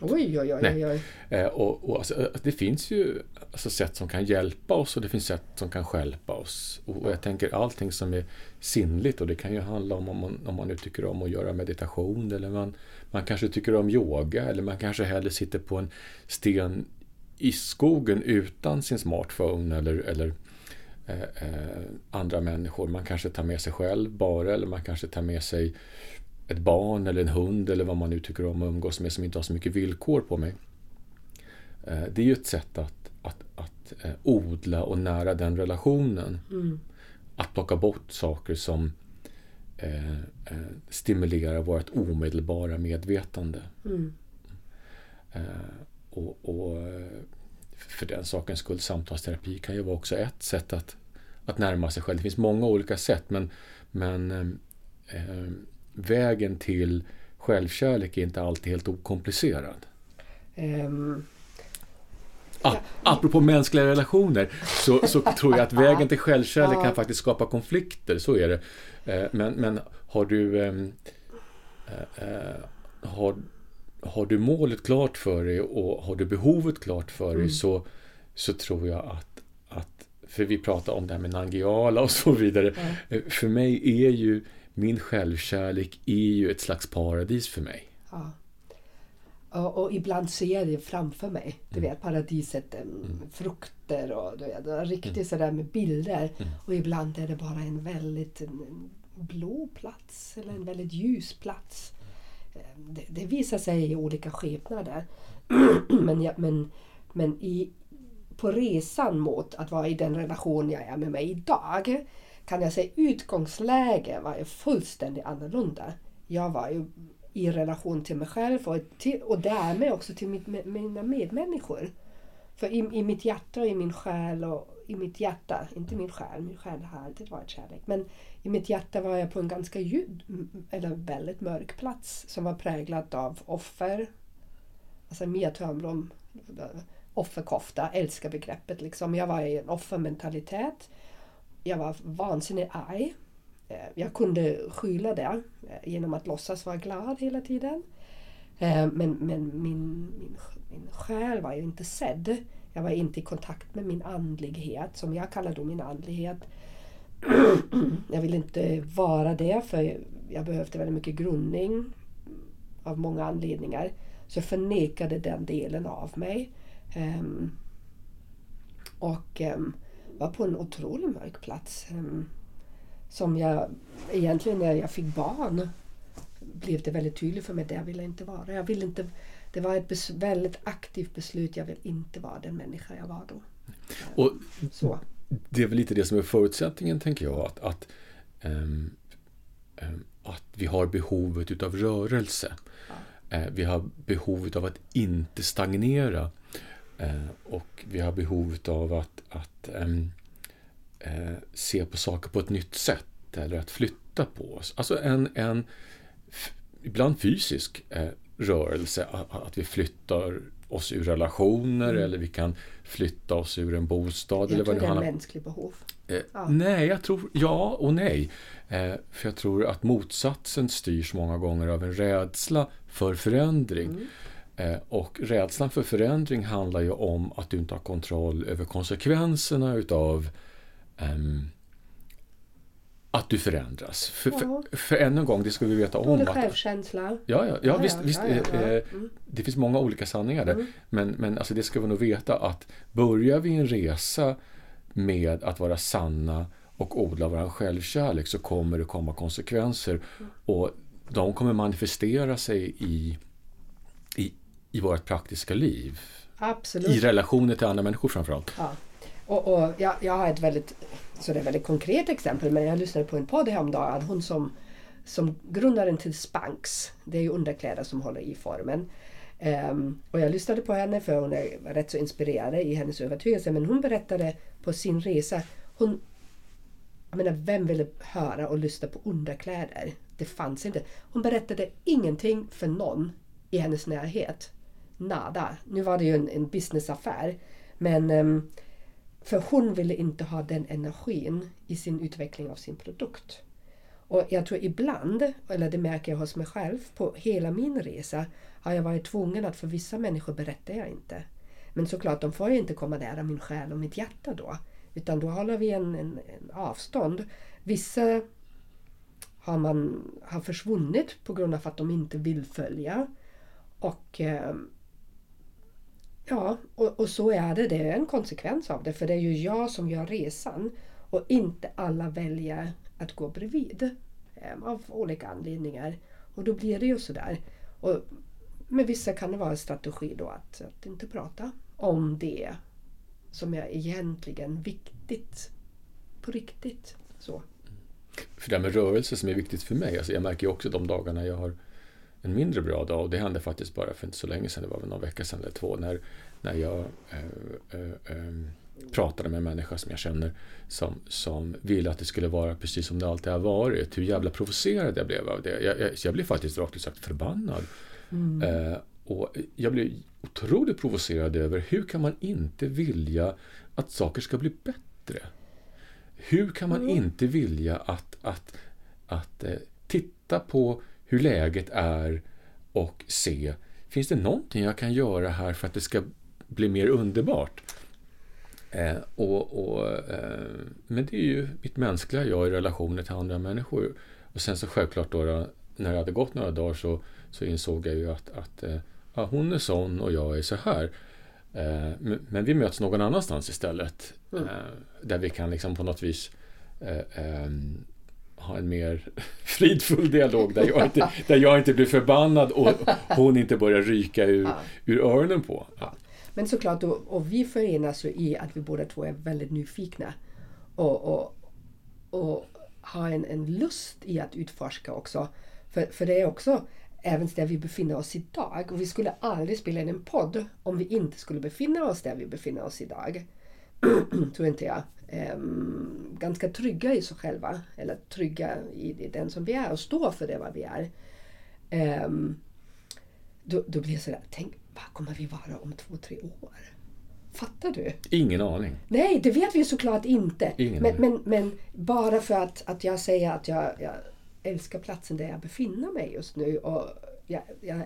Oj, oj, oj. oj. Eh, och, och alltså, det finns ju alltså, sätt som kan hjälpa oss och det finns sätt som kan skälpa oss. Och, och jag tänker allting som är sinnligt och det kan ju handla om om man, om man nu tycker om att göra meditation eller man, man kanske tycker om yoga eller man kanske hellre sitter på en sten i skogen utan sin smartphone eller, eller eh, eh, andra människor. Man kanske tar med sig själv bara eller man kanske tar med sig ett barn eller en hund eller vad man nu tycker om att umgås med som inte har så mycket villkor på mig. Eh, det är ju ett sätt att, att, att eh, odla och nära den relationen. Mm. Att plocka bort saker som eh, stimulerar vårt omedelbara medvetande. Mm. och, och, för den sakens skull, samtalsterapi kan ju vara också ett sätt att, att närma sig själv. Det finns många olika sätt men, men eh, vägen till självkärlek är inte alltid helt okomplicerad. Um, ah. Apropå mänskliga relationer så, så tror jag att vägen till självkärlek kan faktiskt skapa konflikter, så är det. Eh, men, men har du ehm, eh, eh, har, har du målet klart för dig och har du behovet klart för dig mm. så, så tror jag att, att för vi pratar om det här med Nangiala och så vidare. Mm. För mig är ju min självkärlek är ju ett slags paradis för mig. Ja. Och, och ibland ser jag det framför mig. Du mm. vet paradiset, mm. frukter och du vet, riktigt mm. sådär med bilder. Mm. Och ibland är det bara en väldigt en blå plats eller en väldigt ljus plats. Det, det visar sig i olika skepnader. men, ja, men, men i, på resan mot att vara i den relation jag är med mig idag kan jag säga utgångsläge var ju fullständigt annorlunda. Jag var ju i relation till mig själv och, till, och därmed också till mitt, mina medmänniskor. För i, i mitt hjärta och i min själ och i mitt hjärta, inte min själ, min själ har alltid varit kärlek. Men i mitt hjärta var jag på en ganska ljud, eller väldigt mörk plats som var präglad av offer, Alltså Mia Törnblom, offerkofta, älskar begreppet. Liksom. Jag var i en offermentalitet. Jag var vansinnigt arg. Eh, jag kunde skyla det eh, genom att låtsas vara glad hela tiden. Eh, men, men min, min, min själ var ju inte sedd. Jag var inte i kontakt med min andlighet, som jag kallar då min andlighet. jag ville inte vara det för jag behövde väldigt mycket grundning av många anledningar. Så jag förnekade den delen av mig. Ehm, och ehm, var på en otroligt mörk plats. Um, som jag egentligen när jag fick barn blev det väldigt tydligt för mig att jag ville inte vara. Jag ville inte, det var ett väldigt aktivt beslut. Jag vill inte vara den människa jag var då. Och Så. Det är väl lite det som är förutsättningen, tänker jag. Att, att, um, um, att vi har behovet utav rörelse. Ja. Uh, vi har behovet av att inte stagnera. Uh, och vi har behovet av att, att um, uh, se på saker på ett nytt sätt. Eller att flytta på oss. Alltså en, en ibland fysisk rörelse. Att vi flyttar oss ur relationer mm. eller vi kan flytta oss ur en bostad. Jag eller vad tror det är en mänsklig behov. Eh, ja. Nej, jag tror ja och nej. Eh, för jag tror att motsatsen styrs många gånger av en rädsla för förändring. Mm. Eh, och rädslan för förändring handlar ju om att du inte har kontroll över konsekvenserna utav um, att du förändras. För, ja. för, för ännu en gång, det ska vi veta om. Dålig självkänsla. Ja, ja, ja, ja visst. visst ja, ja, eh, mm. Det finns många olika sanningar där. Mm. Men, men alltså det ska vi nog veta att börjar vi en resa med att vara sanna och odla vår självkärlek så kommer det komma konsekvenser. Mm. Och de kommer manifestera sig i, i, vårt praktiska liv. Absolut. I relationer till andra människor framförallt. Ja. Och, och jag, jag har ett väldigt, så det är väldigt konkret exempel men jag lyssnade på en podd häromdagen. Hon som, som grundaren till Spanx, det är ju underkläder som håller i formen. Um, och jag lyssnade på henne för hon är rätt så inspirerad i hennes övertygelse men hon berättade på sin resa, hon, jag menar vem ville höra och lyssna på underkläder? Det fanns inte. Hon berättade ingenting för någon i hennes närhet. Nada. Nu var det ju en, en businessaffär men um, för hon ville inte ha den energin i sin utveckling av sin produkt. Och jag tror ibland, eller det märker jag hos mig själv, på hela min resa har jag varit tvungen att för vissa människor berättar jag inte. Men såklart, de får ju inte komma nära min själ och mitt hjärta då. Utan då håller vi en, en, en avstånd. Vissa har, man, har försvunnit på grund av att de inte vill följa. Och eh, Ja, och, och, så är det. Det är en konsekvens av det. För det är ju jag som gör resan och inte alla väljer att gå bredvid. Eh, av olika anledningar. Och då blir det ju sådär. Och med vissa kan det vara en strategi då att, att inte prata om det som är egentligen viktigt på riktigt. Så. Mm. För det här med rörelse som är viktigt för mig. Alltså jag märker ju också de dagarna jag har en mindre bra dag och det hände faktiskt bara för inte så länge sedan, det var väl någon vecka sedan eller två, när, när jag äh, äh, äh, pratade med en människa som jag känner som, som ville att det skulle vara precis som det alltid har varit. Hur jävla provocerad jag blev av det. Jag, jag, jag blev faktiskt rakt ut sagt förbannad. Mm. Eh, och jag blev otroligt provocerad över hur kan man inte vilja att saker ska bli bättre? Hur kan man mm. inte vilja att, att, att eh, titta på hur läget är och se, finns det någonting jag kan göra här för att det ska bli mer underbart? Eh, och, och eh, men det är ju mitt mänskliga jag i relationer till andra människor. Och sen så självklart då, när det hade gått några dagar så, så insåg jag ju att, att eh, ja, hon är sån och jag är så här. Eh, men, men, vi möts någon annanstans istället. Mm. Eh, där vi kan liksom på något vis eh, ehm, ha en mer fridfull dialog där jag inte, där jag inte blir förbannad och hon inte börjar ryka ur, ja. ur öronen på. Ja. Men såklart, och, och vi förenas ju i att vi båda två är väldigt nyfikna och, och, och har en, en lust i att utforska också. För, för det är också även där vi befinner oss idag. Och vi skulle aldrig spela in en podd om vi inte skulle befinna oss där vi befinner oss idag. Tror inte jag eh, ganska trygga i sig själva. Eller trygga i, i, den som vi är och står för det vad vi är. Eh, då, då blir det sådär, tänk Vad kommer vi vara om två, tre år? Fattar du? Ingen aning. Nej, det vet vi såklart inte. Ingen Men, aning. men, men bara för att, att jag säger att jag, jag älskar platsen där jag befinner mig just nu och jag, jag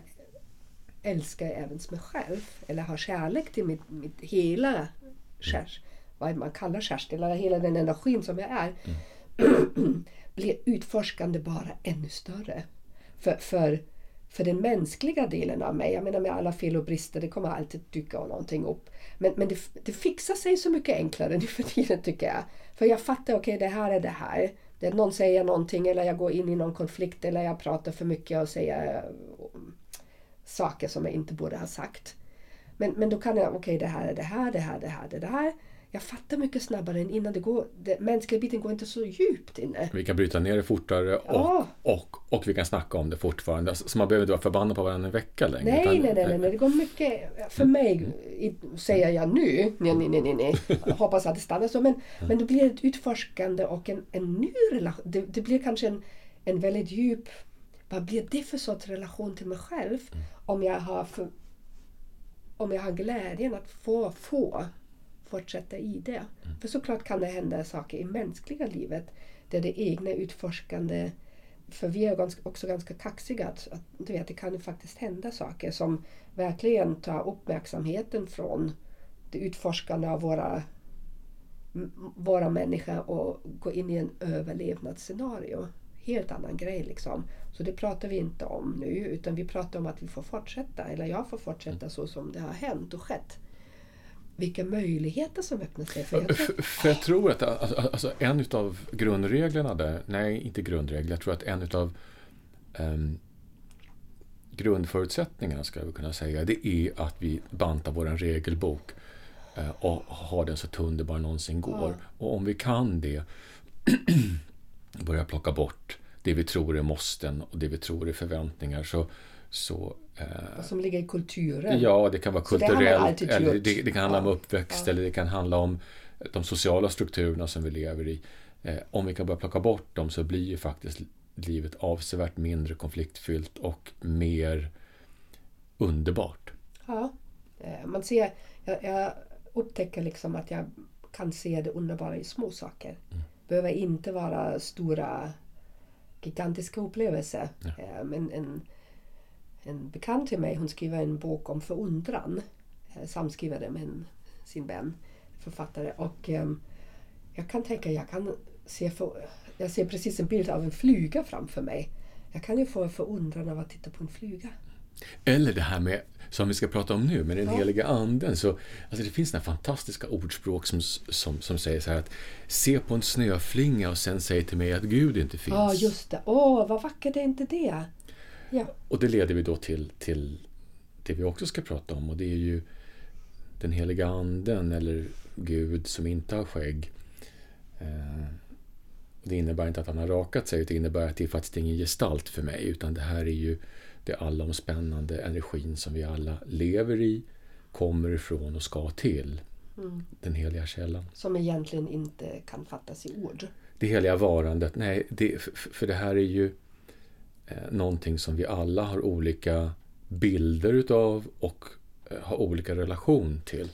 älskar även mig själv eller har kärlek till mitt, mitt hela kär, vad man kallar Kerstin, eller hela den energin som jag är blir utforskande bara ännu större. För, för, för den mänskliga delen av mig, jag menar med alla fel och brister, det kommer alltid dyka någonting upp. Men, men det, det fixar sig så mycket enklare nu för tiden tycker jag. För jag fattar, okej okay, det här är det här. Det är någon säger någonting eller jag går in i någon konflikt eller jag pratar för mycket och säger um, saker som jag inte borde ha sagt. Men, men då kan jag, okej okay, det här är det här, det här, det här, det här. Jag fattar mycket snabbare än innan. Det går, det, mänskliga biten går inte så djupt inne. Vi kan bryta ner det fortare och, Ja. och, och vi kan snacka om det fortfarande. Så man behöver inte vara förbannad på varandra en vecka längre. Nej, utan- nej, nej, nej, nej, det går mycket, för mig i- säger jag nu, nej, nej, nej, nej, nej. Jag hoppas att det stannar så, men, men det blir ett utforskande och en, en ny relation. Det, det blir kanske en, en väldigt djup, vad blir det för sorts relation till mig själv om jag har, för, om jag har glädjen att få, få fortsätta i det. För såklart kan det hända saker i mänskliga livet där det egna utforskande för vi är ganska, också ganska kaxiga. Att, att, du vet, det kan ju faktiskt hända saker som verkligen tar uppmärksamheten från det utforskande av våra, våra människor och går in i en överlevnadsscenario. Helt annan grej liksom. Så det pratar vi inte om nu utan vi pratar om att vi får fortsätta, eller jag får fortsätta så som det har hänt och skett. Vilka möjligheter som öppnar sig. För tror, För, för jag tror att alltså, alltså, en utav grundreglerna där, nej inte grundregler, jag tror att en utav um, grundförutsättningarna ska vi kunna säga, det är att vi bantar vår regelbok eh, och har den så tunn det bara någonsin går. Och om vi kan det, börja plocka bort det vi tror är måsten och det vi tror är förväntningar så, så eh, som ligger i kulturen. Ja, det kan vara det kulturellt, eller gjort. det, det kan handla om Ja. uppväxt, Ja. eller det kan handla om de sociala strukturerna som vi lever i. Eh, om vi kan börja plocka bort dem så blir ju faktiskt livet avsevärt mindre konfliktfyllt och mer underbart. Ja, eh, man ser, jag, jag upptäcker liksom att jag kan se det underbara i små saker. behöver inte vara stora gigantiska upplevelser. Eh, Men en, en bekant till mig hon skriver en bok om förundran. eh, Samskriver det med en, sin vän, författare. Och ehm, jag kan tänka, jag kan se för, jag ser precis en bild av en fluga framför mig. Jag kan ju få en förundran av att titta på en fluga. Eller det här med, som vi ska prata om nu, med den Ja. heliga anden. Så, alltså det finns här fantastiska ordspråk som, som, som säger så här att se på en snöflinga och sen säg till mig att Gud inte finns. Ja, just det. Åh, vad vackert är inte det? Ja, Och det leder vi då till, till det vi också ska prata om och det är ju den heliga anden eller Gud som inte har skägg. Eh, det innebär inte att han har rakat sig, det innebär att det är faktiskt ingen gestalt för mig utan det här är ju det allomspännande energin som vi alla lever i, kommer ifrån och ska till. Den heliga källan. som egentligen inte kan fattas i ord. Det heliga varandet, nej, det, för, det här är ju någonting som vi alla har olika bilder utav och eh, har olika relation till.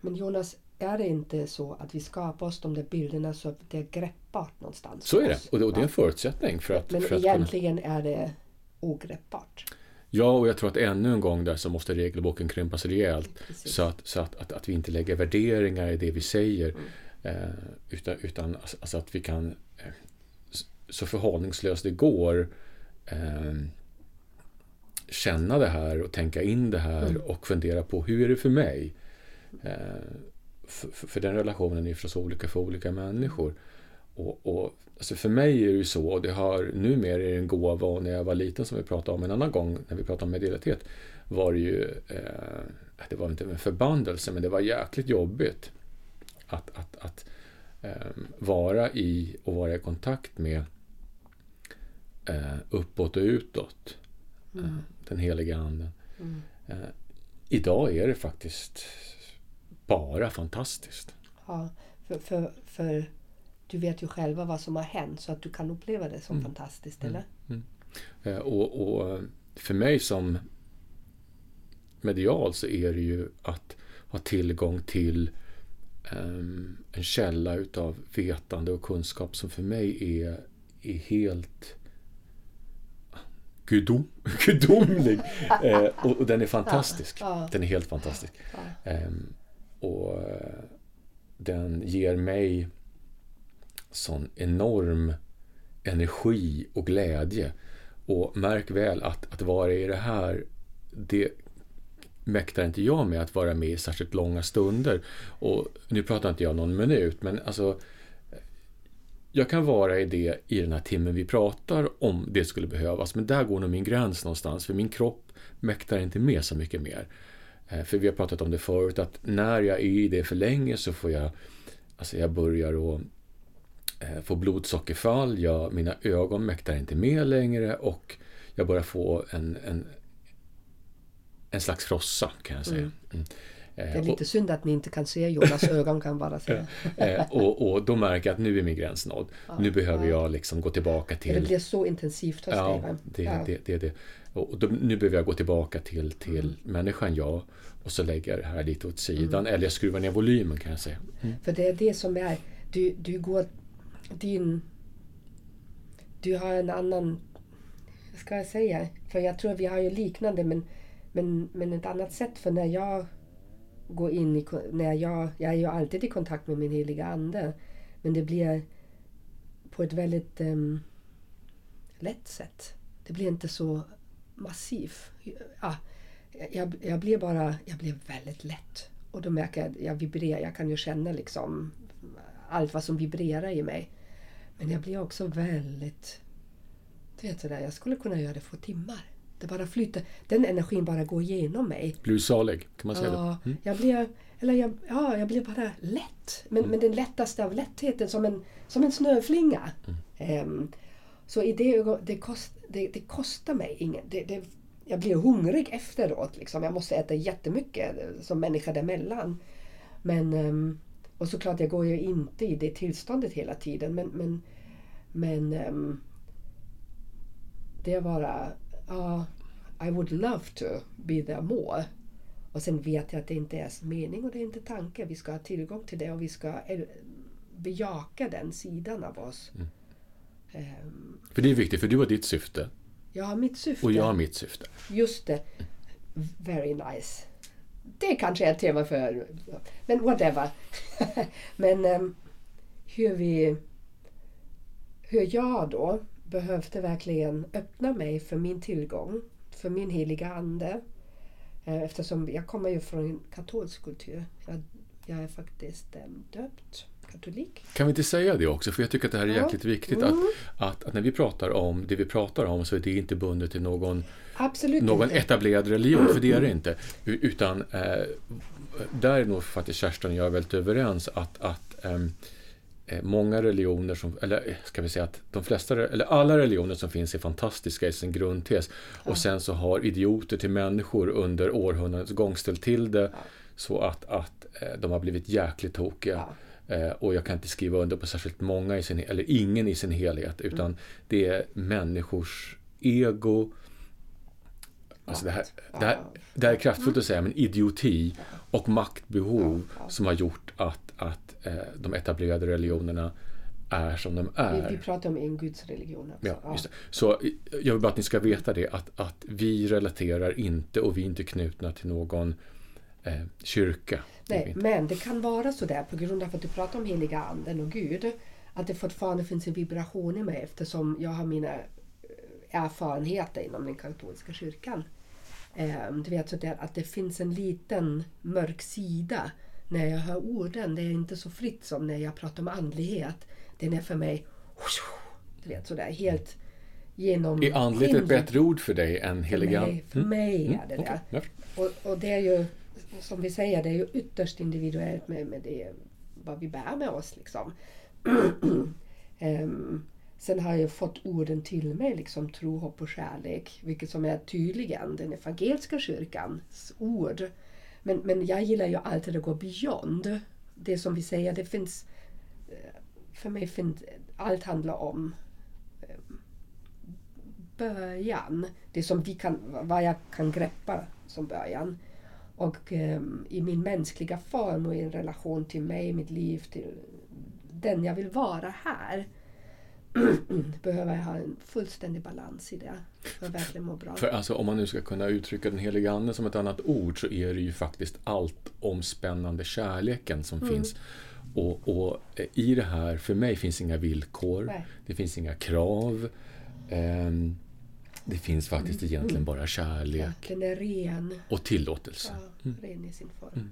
Men Jonas, är det inte så att vi skapar oss de där bilderna så att det är greppbart någonstans? Så är det, och det, och det är en förutsättning för att, Men för att kunna... egentligen är det ogreppbart. Ja, och jag tror att ännu en gång där så måste regelboken krympas rejält Precis. så, att, så att, att, att vi inte lägger värderingar i det vi säger eh, utan, utan alltså, alltså att vi kan eh, så förhållningslöst det går eh, känna det här och tänka in det här och fundera på hur är det för mig? Eh, för, för, den relationen är förstås olika för olika människor. Och, och, alltså för mig är det ju så, och det har numera är det en gåva och när jag var liten som vi pratade om en annan gång när vi pratade om medialitet var det ju, eh, det var inte en förbannelse men det var jäkligt jobbigt att, att, att eh, vara i och vara i kontakt med eh, uppåt och utåt. Eh, den heliga anden. Eh, idag är det faktiskt bara fantastiskt. Ja, för, för, för du vet ju själva vad som har hänt så att du kan uppleva det som fantastiskt, eller? Eh, Och, och för mig som medial så är det ju att ha tillgång till um, en källa utav vetande och kunskap som för mig är, är helt gudom, gudomlig. eh, och, och, den är fantastisk. Ja. Den är helt fantastisk. Ja, um, och uh, den ger mig sån enorm energi och glädje. Och märk väl att, att vara i det här, det mäktar inte jag med att vara med i särskilt långa stunder. Och nu pratar inte jag någon minut, men alltså jag kan vara i det i den här timmen vi pratar om det skulle behövas, men där går nog min gräns någonstans, för min kropp mäktar inte med så mycket mer. Eh, för vi har pratat om det förut, att när jag är i det för länge så får jag, alltså jag börjar att eh, få blodsockerfall, jag, mina ögon mäktar inte med längre och jag börjar få en, en, en slags frossa kan jag säga. Mm. Mm. Det är lite och, synd att ni inte kan se Jonas ögon kan bara se. Eh, och, och då märker jag att nu är min gräns nådd. Ja, nu behöver ja. jag liksom gå tillbaka till... Det blir så intensivt hos ja, dig. Det, ja, det, det, det. Och då, nu behöver jag gå tillbaka till, till mm. människan jag och så lägger jag det här lite åt sidan. Mm. Eller jag skruvar ner volymen kan jag säga. Mm. För det är det som är... Du, du går... Din... Du har en annan... Vad ska jag säga? För jag tror vi har ju liknande men, men, men ett annat sätt. För när jag gå in i... När jag, jag är ju alltid i kontakt med min heliga ande. Men det blir på ett väldigt um, lätt sätt. Det blir inte så massivt. Ja, jag, jag blir bara... Jag blir väldigt lätt. Och då märker jag att jag vibrerar. Jag kan ju känna liksom allt vad som vibrerar i mig. Men jag blir också väldigt... Du vet sådär, jag skulle kunna göra det för timmar. Det bara flyter. Den energin bara går igenom mig. Blir du salig? Kan man säga ja, det? Mm. Jag blir, eller jag, ja, jag blir bara lätt. Men, mm. men den lättaste av lättheten som en, som en snöflinga. Mm. Um, så i det, det, kost, det, det kostar mig inget. Det, det, jag blir hungrig efteråt. Liksom. Jag måste äta jättemycket som människa däremellan. Men, um, och såklart, jag går ju inte i det tillståndet hela tiden. Men, men, men um, det är bara ja, I would love to be there more. Och sen vet jag att det inte är mening och det är inte tanke. Vi ska ha tillgång till det och vi ska bejaka den sidan av oss. Mm. Um, för det är viktigt, för du har ditt syfte. Jag har mitt syfte. Och jag har mitt syfte. Just det. Very nice. Det kanske är ett tema för... Men whatever. men um, hur vi... Hur jag då behövde verkligen öppna mig för min tillgång, för min heliga ande. Eh, eftersom jag kommer ju från en katolsk kultur. Jag, jag är faktiskt döpt katolik. Kan vi inte säga det också? För jag tycker att det här är ja. jäkligt viktigt. Mm. Att, att, att, när vi pratar om det vi pratar om så är det inte bundet till någon, någon etablerad religion. För det är det inte. Utan eh, där är nog faktiskt Kerstin och jag väldigt överens. att, att Eh, många religioner, som, eller eh, ska vi säga att de flesta, eller alla religioner som finns är fantastiska i sin grundtes. Ja. Och sen så har idioter till människor under århundradets gång ställt till det ja. så att, att eh, de har blivit jäkligt tokiga. Ja. Och jag kan inte skriva under på särskilt många, i sin, eller ingen i sin helhet, utan mm. det är människors ego, Alltså det, här, det, här, det här är kraftfullt att säga, men idioti och maktbehov som har gjort att, att eh, de etablerade religionerna är som de är. Vi, vi pratar om en gudsreligion. Också. Ja, just det. Så jag vill bara att ni ska veta det, att, att vi relaterar inte och vi är inte knutna till någon eh, kyrka. Nej, men det kan vara så där på grund av att du pratar om heliga anden och Gud, att det fortfarande finns en vibration i mig eftersom jag har mina eh, erfarenheter inom den katolska kyrkan. Um, du vet så där, att det finns en liten mörk sida när jag hör orden. Det är inte så fritt som när jag pratar om andlighet. Den är för mig du vet, sådär, helt genom... Är andligt ett bättre ord för dig än heliga? För mig, för mig mm. är det mm. det. Okay. Och, och, det är ju, som vi säger, det är ju ytterst individuellt med, med det, vad vi bär med oss. Liksom. um, Sen har jag fått orden till mig, liksom tro, hopp och kärlek, vilket som är tydligen den evangeliska kyrkans ord. Men, men jag gillar ju alltid att gå beyond. Det som vi säger, det finns... Eh, för mig finns allt handlar om eh, början. Det som vi kan, vad jag kan greppa som början. och um, i min mänskliga form och i en relation till mig, mitt liv, till den jag vill vara här behöver jag ha en fullständig balans i det för att verkligen må bra. För alltså, om man nu ska kunna uttrycka den heliga anden som ett annat ord så är det ju faktiskt allt omspännande kärleken som mm. finns. Och, och, i det här, för mig finns inga villkor, Nej. det finns inga krav. Um, det finns faktiskt mm. egentligen bara kärlek. Ja, den är ren. Och tillåtelse. Ja, mm. ren i sin form. Mm.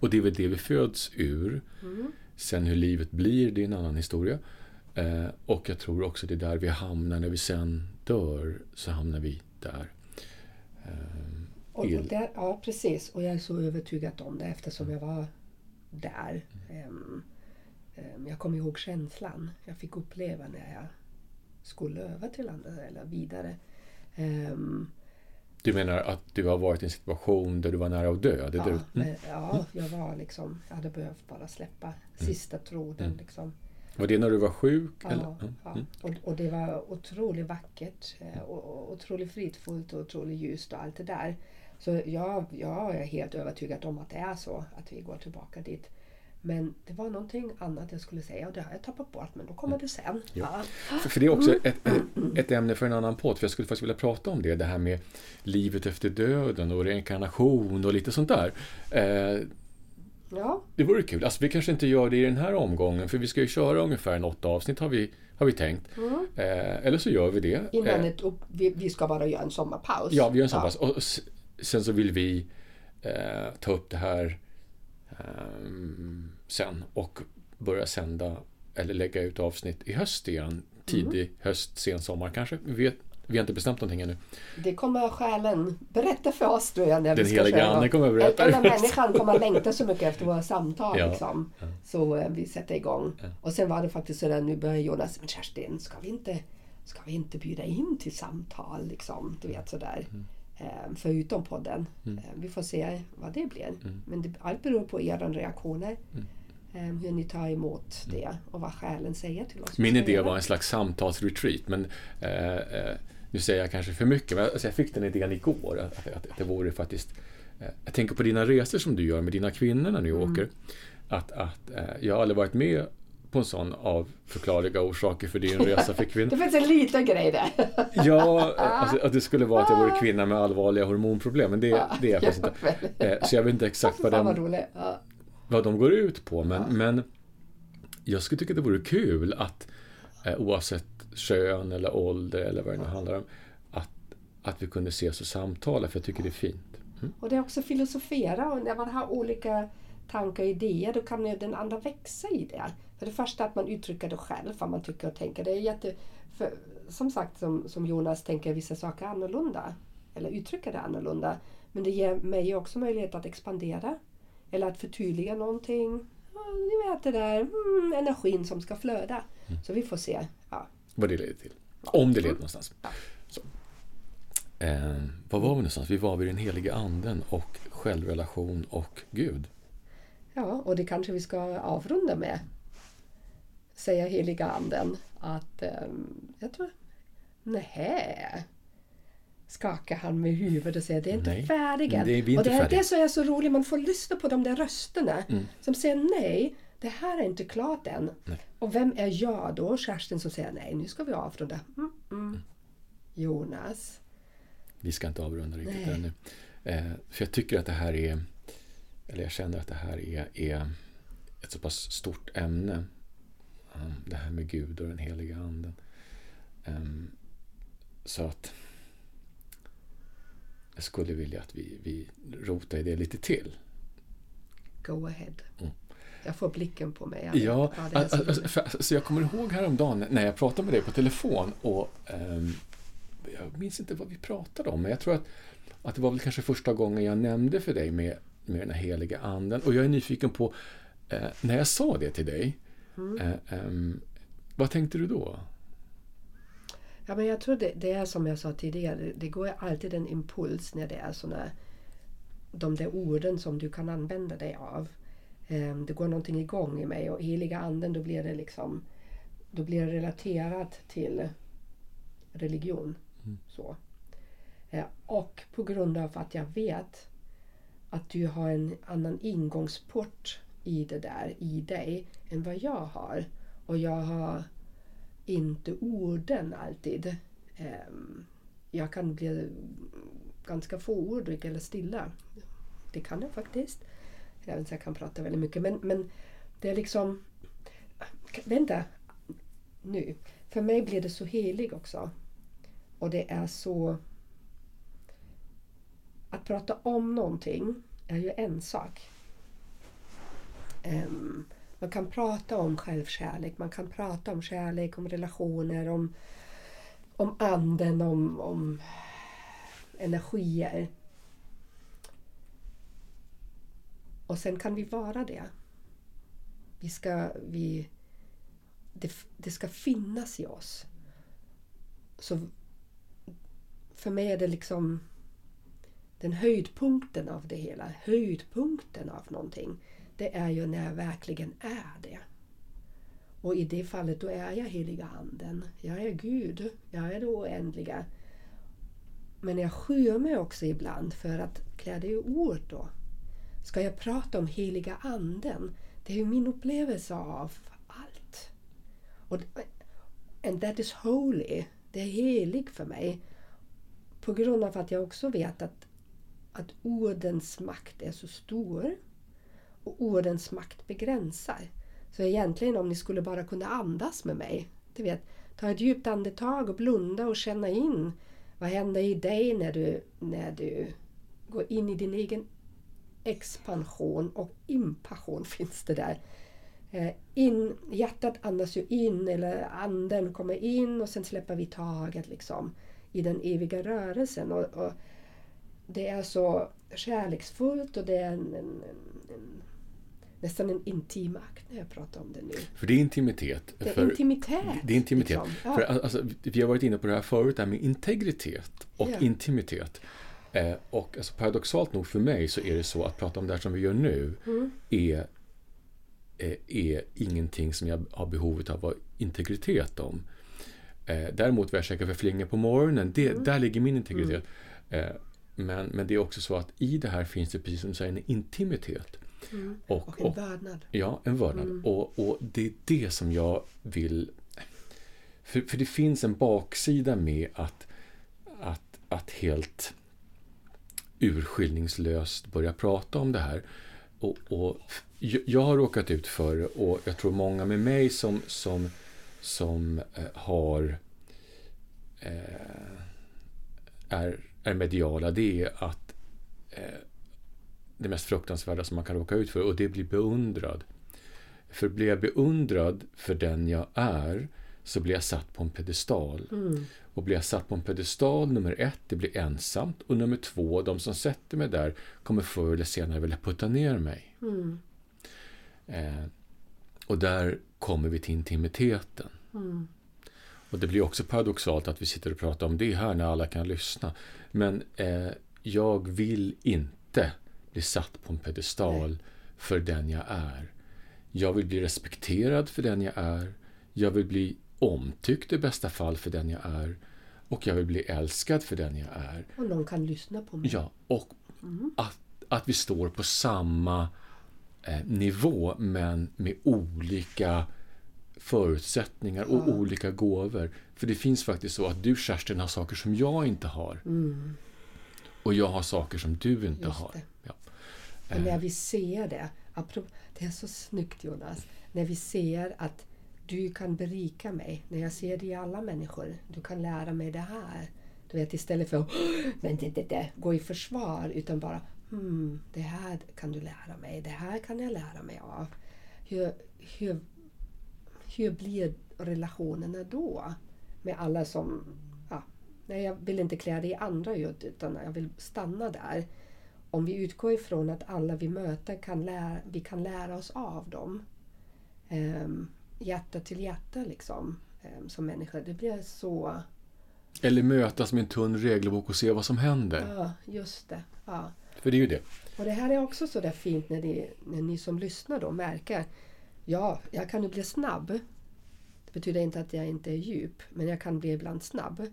Och det är väl det vi föds ur. Mm. Sen hur livet blir, det är en annan historia. Eh, och jag tror också det är där vi hamnar när vi sen dör, så hamnar vi där. Eh, och, och där ja, precis. Och jag är så övertygad om det eftersom jag var där. Um, um, jag kommer ihåg känslan jag fick uppleva när jag skulle över till andra eller vidare. Um, du menar att du har varit i en situation där du var nära att dö? Det ja, du... mm. ja, jag var liksom, jag hade behövt bara släppa mm. sista tråden. Mm. Liksom. Var det när du var sjuk? Ja, eller? ja. Mm. Och, och, det var otroligt vackert eh, och otroligt fridfullt och otroligt ljust och allt det där. Så jag, jag är helt övertygad om att det är så, att vi går tillbaka dit. Men det var någonting annat jag skulle säga och det har jag tappat bort men då kommer det sen. Ja. För, för, det är också ett, ett ämne för en annan podd för jag skulle faktiskt vilja prata om det, det här med livet efter döden och reinkarnation och lite sånt där. Eh, ja. Det vore kul. Alltså, vi kanske inte gör det i den här omgången för vi ska ju köra ungefär en åtta avsnitt har vi, har vi tänkt. Mm. Eh, eller så gör vi det. Innan eh, ett, vi, vi, ska bara göra en sommarpaus. Ja, vi gör en sommarpaus. Ja. Och sen så vill vi eh, ta upp det här Ehm, sen och börja sända eller lägga ut avsnitt i höst igen. Tidig mm. höst, sen sommar kanske. Vi, vet, vi har inte bestämt någonting ännu. Det kommer själen berätta för oss tror jag. När Den vi heliga Ande kommer att berätta. Eller människan kommer längta så mycket efter våra samtal. Ja. Liksom. Ja. Så eh, vi sätter igång. Ja. Och sen var det faktiskt så där, nu börjar Jonas, men Kerstin, ska vi inte, ska vi inte bjuda in till samtal? Liksom? Du vet sådär. Mm. Eh, förutom podden. Mm. Eh, vi får se vad det blir. Mm. Men det, allt beror på era reaktioner. Mm. Hur ni tar emot mm. det och vad själen säger till oss. Min idé var en slags samtalsretreat men eh, nu säger jag kanske för mycket men alltså jag fick den idén igår att, att, att det vore faktiskt eh, Jag tänker på dina resor som du gör med dina kvinnor när ni mm. åker. Att, att jag har aldrig varit med på en sån av förklarliga orsaker för din resa för kvinnor. det finns en liten grej där. ja, alltså, att det skulle vara att jag vore kvinna med allvarliga hormonproblem, men det, det är jag faktiskt inte. Eh, så jag vet inte exakt vad, den, vad de går ut på, men, men jag skulle tycka det vore kul att eh, oavsett kön eller ålder eller vad det nu handlar om, att, att vi kunde ses och samtala, för jag tycker det är fint. Mm. Och det är också filosofera och när man har olika tankar och idéer, då kan ju den andra växa i det. För det första att man uttrycker det själv, vad man tycker och tänker. Det är jätte, för, som sagt, som, som Jonas tänker vissa saker annorlunda. Eller uttrycker det annorlunda. Men det ger mig också möjlighet att expandera. Eller att förtydliga någonting. Ja, ni vet det där mm, energin som ska flöda. Mm. Så vi får se. Ja. Vad det leder till. Om det leder mm. någonstans. Ja. Eh, var var vi någonstans? Vi var vid den heliga anden och självrelation och Gud. Ja, och det kanske vi ska avrunda med. Säga heliga anden att um, jag tror, nej skakar han med huvudet och säger det är inte nej. Det är inte och det är det som är så roligt, man får lyssna på de där rösterna mm. som säger nej, det här är inte klart än. Nej. Och vem är jag då? Kerstin som säger nej, nu ska vi avrunda. Mm, mm. mm. Jonas. Vi ska inte avrunda riktigt ännu. Eh, för jag tycker att det här är eller jag känner att det här är, är ett så pass stort ämne. Um, det här med Gud och den heliga anden. Um, så att jag skulle vilja att vi, vi rotar i det lite till. Go ahead. Mm. Jag får blicken på mig. Jag ja, alltså, alltså, för, alltså, jag kommer ihåg häromdagen när jag pratade med dig på telefon och um, jag minns inte vad vi pratade om, men jag tror att, att det var väl kanske första gången jag nämnde för dig med med den här heliga anden. Och jag är nyfiken på, eh, när jag sa det till dig, mm. eh, eh, vad tänkte du då? Ja, men jag tror det, det, är som jag sa tidigare, det går alltid en impuls när det är såna de där orden som du kan använda dig av. Ehm, det går någonting igång i mig och heliga anden då blir det liksom då blir det relaterat till religion. Mm. Så. Eh, och på grund av att jag vet att du har en annan ingångsport i det där i dig än vad jag har. Och jag har inte orden alltid. Ehm, jag kan bli ganska fåordig eller stilla. Det kan jag faktiskt. Även inte jag kan prata väldigt mycket. Men, men det är liksom... Vänta nu. För mig blir det så helig också. Och det är så... Att prata om någonting är ju en sak. Um, man kan prata om självkärlek, man kan prata om kärlek, om relationer, om, om anden, om, om energier. Och sen kan vi vara det. Vi ska, vi, det, det ska finnas i oss. Så för mig är det liksom den höjdpunkten av det hela, höjdpunkten av någonting, det är ju när jag verkligen är det. Och i det fallet då är jag heliga anden. Jag är Gud. Jag är det oändliga. Men jag skyr mig också ibland för att klä det i ord då. Ska jag prata om heliga anden? Det är ju min upplevelse av allt. Och, and that is holy. Det är helig för mig. På grund av att jag också vet att, att ordens makt är så stor. Och ordens makt begränsar. Så egentligen om ni skulle bara kunna andas med mig. Du vet, ta ett djupt andetag och blunda och känna in vad händer i dig när du, när du går in i din egen expansion och impassion finns det där. Eh, in, hjärtat andas ju in eller anden kommer in och sen släpper vi taget liksom i den eviga rörelsen. Och, och det är så kärleksfullt och det är en, en, en nästan en intim akt när jag pratar om det nu. För det är intimitet. Det är för, intimitet. Det är intimitet. Liksom. Ja. För, alltså, vi har varit inne på det här förut, det här med integritet och Ja. intimitet. Eh, och alltså, paradoxalt nog för mig så är det så att prata om det här som vi gör nu Mm. är, eh, är ingenting som jag har behovet av att integritet om. Eh, däremot vad jag käkar för flingor på morgonen, det, Mm. där ligger min integritet. Eh, men, men det är också så att i det här finns det precis som du säger en intimitet. Mm. Och, Och en och, vördnad. Ja, en vördnad. Mm. Och, och det är det som jag vill... För, för det finns en baksida med att, att, att helt urskillningslöst börja prata om det här. Och, och jag har råkat ut för det och jag tror många med mig som, som, som eh, har eh, är, är mediala, det är att eh, det mest fruktansvärda som man kan råka ut för och det blir beundrad. För blir jag beundrad för den jag är så blir jag satt på en pedestal. Mm. Och blir jag satt på en pedestal, nummer ett, det blir ensamt. Och nummer två, de som sätter mig där kommer förr eller senare vilja putta ner mig. Mm. Eh, och där kommer vi till intimiteten. Mm. Och det blir också paradoxalt att vi sitter och pratar om det här när alla kan lyssna. Men eh, jag vill inte bli satt på en pedestal Nej. för den jag är. Jag vill bli respekterad för den jag är. Jag vill bli omtyckt i bästa fall för den jag är. Och jag vill bli älskad för den jag är. Och någon kan lyssna på mig. Ja, och Mm. att, att vi står på samma eh, nivå men med olika förutsättningar och Ja. olika gåvor. För det finns faktiskt så att du Kerstin har saker som jag inte har. Mm. Och jag har saker som du inte har. Ja. Och när Eh, vi ser det, apropå, det är så snyggt Jonas, när vi ser att du kan berika mig, när jag ser dig i alla människor, du kan lära mig det här. Du vet istället för att men det, det, det, gå i försvar utan bara hmm, det här kan du lära mig, det här kan jag lära mig av. Hur, hur, hur blir relationerna då? Med alla som, ja, nej jag vill inte klä det i andra ljud utan jag vill stanna där om vi utgår ifrån att alla vi möter kan lära, vi kan lära oss av dem. Um, hjärta till hjärta liksom. ehm, som människor. Det blir så... Eller mötas med en tunn regelbok och se vad som händer. Ja, just det. Ja. För det är ju det. Och det här är också så där fint när, ni, när ni som lyssnar då märker. Ja, jag kan ju bli snabb. Det betyder inte att jag inte är djup, men jag kan bli ibland snabb.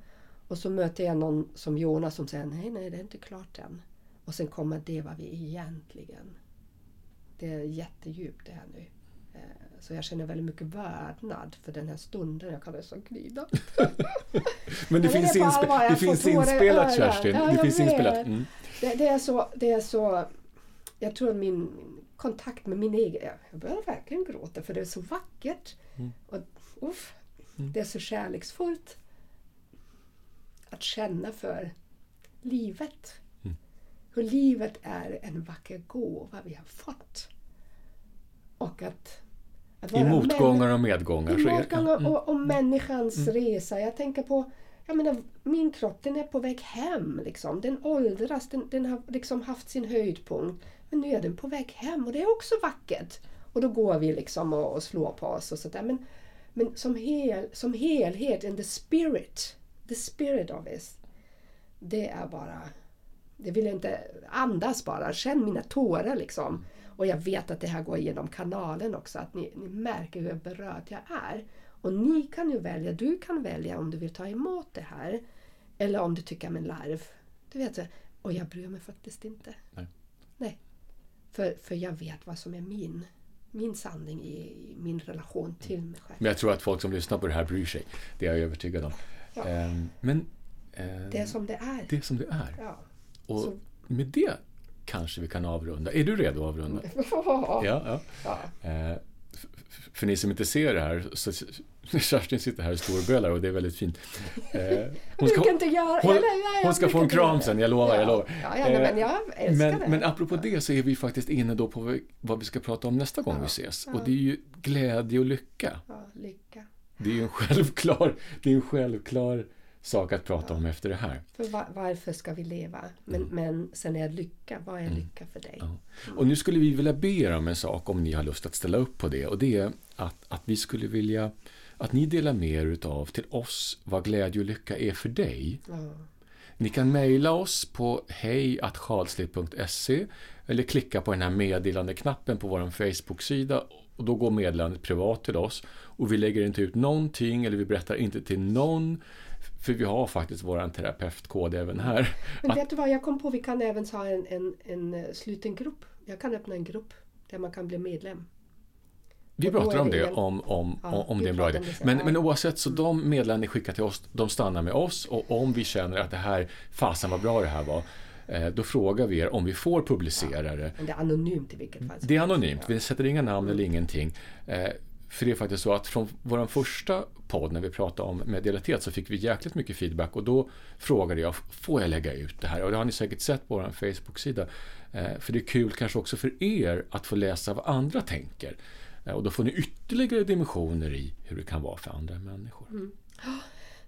Och så möter jag någon som Jonas som säger nej, nej, det är inte klart än. Och Och sen kommer det vad vi egentligen. Det är jättedjupt det här nu. Så jag känner väldigt mycket vördnad för den här stunden. Jag kan nästan grina. Men det finns, inspe- allvar, det finns inspelat. Kerstin. Ja, det finns vet. inspelat. Mm. Det, det, är så, det är så... Jag tror min, kontakt med min egen... Jag börjar verkligen gråta för det är så vackert. Mm. Och, uff, Det är så kärleksfullt att känna för livet. Mm. Hur livet är en vacker gåva vi har fått. Och att... att I motgångar och medgångar. i motgångar Mm. och, och människans resa. Jag tänker på, jag menar, min kropp den är på väg hem. Liksom. Den åldras, den, den har liksom haft sin höjdpunkt. Men nu är den på väg hem och det är också vackert. Och då går vi liksom och, och slår på oss och sådär. Men, men som, hel, som helhet, and the spirit, the spirit of it. Det är bara, det vill jag inte andas bara. Känn mina tårar liksom. Och jag vet att det här går igenom kanalen också. Att ni, ni märker hur berörd jag är. Och ni kan ju välja, du kan välja om du vill ta emot det här. Eller om du tycker men larv. Du vet, och jag bryr mig faktiskt inte. Nej. Nej. För, för jag vet vad som är min, min sanning i, i min relation till mig själv. Men jag tror att folk som lyssnar på det här bryr sig. Det är jag övertygad om. Ja. Ehm, Men eh, Det är som det är. det är som det är. Ja. Och Så- med det kanske vi kan avrunda. Är du redo att avrunda? ja. Ja, ja. Eh, För ni som inte ser det här, så Kerstin sitter här och storbölar och det är väldigt fint. Eh, hon, eller, ja, jag hon ska få en kram sen, jag lovar, jag Ja. lovar. Eh, men men, apropå det så är vi faktiskt inne då på vad vi ska prata om nästa gång vi ses. Och det är ju glädje och lycka. Lycka. Det är ju en självklar, det är en självklar sak att prata om efter det här. För va- varför ska vi leva? Men, men sen är lycka, vad är lycka för dig? Mm. Ja. Och nu skulle vi vilja be er om en sak om ni har lust att ställa upp på det. Och det är att, att vi skulle vilja att ni delar med er utav till oss vad glädje och lycka är för dig. Ja. Ni kan mejla oss på hejatcharlsley.se eller klicka på den här meddelandeknappen på vår Facebook-sida och då går meddelandet privat till oss och vi lägger inte ut någonting eller vi berättar inte till någon för vi har faktiskt vår terapeutkod även här. Men vet du vad, jag kom på vi kan även ha en, en, en eh, sluten grupp. Jag kan öppna en grupp där man kan bli medlem. vi pratar om det om, om, Ja, om det är en bra idé. Men, men oavsett så de meddelanden ni skickar till oss, de stannar med oss och om vi känner att det här, fasen vad bra det här var, eh, då frågar vi er om vi får publicera det. Men det är anonymt i vilket fall. Det är anonymt, vi sätter inga namn eller ingenting. För det är faktiskt så att från vår första podd när vi pratade om medialitet så fick vi jäkligt mycket feedback och då frågade jag, får jag lägga ut det här? Och det har ni säkert sett på vår Facebook-sida. Eh, för det är kul kanske också för er att få läsa vad andra tänker. Eh, och då får ni ytterligare dimensioner i hur det kan vara för andra människor. Mm.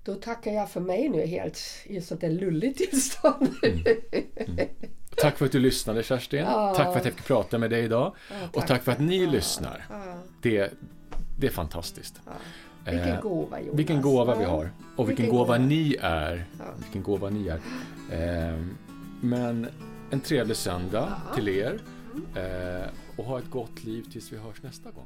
Då tackar jag för mig nu helt i sånt där lulligt tillstånd. Tack för att du lyssnade Kerstin. Ja. Tack för att jag fick prata med dig idag. Ja, och tack för att ni lyssnar. Ja, Det, det är fantastiskt. ja. Vilken Eh, gåva Jonas. Vilken gåva vi har. Och vilken, Vilken gåva, gåva. ni är. Ja. Vilken gåva ni är. Ehm, men en trevlig söndag Ja. till er. Eh, och ha ett gott liv tills vi hörs nästa gång.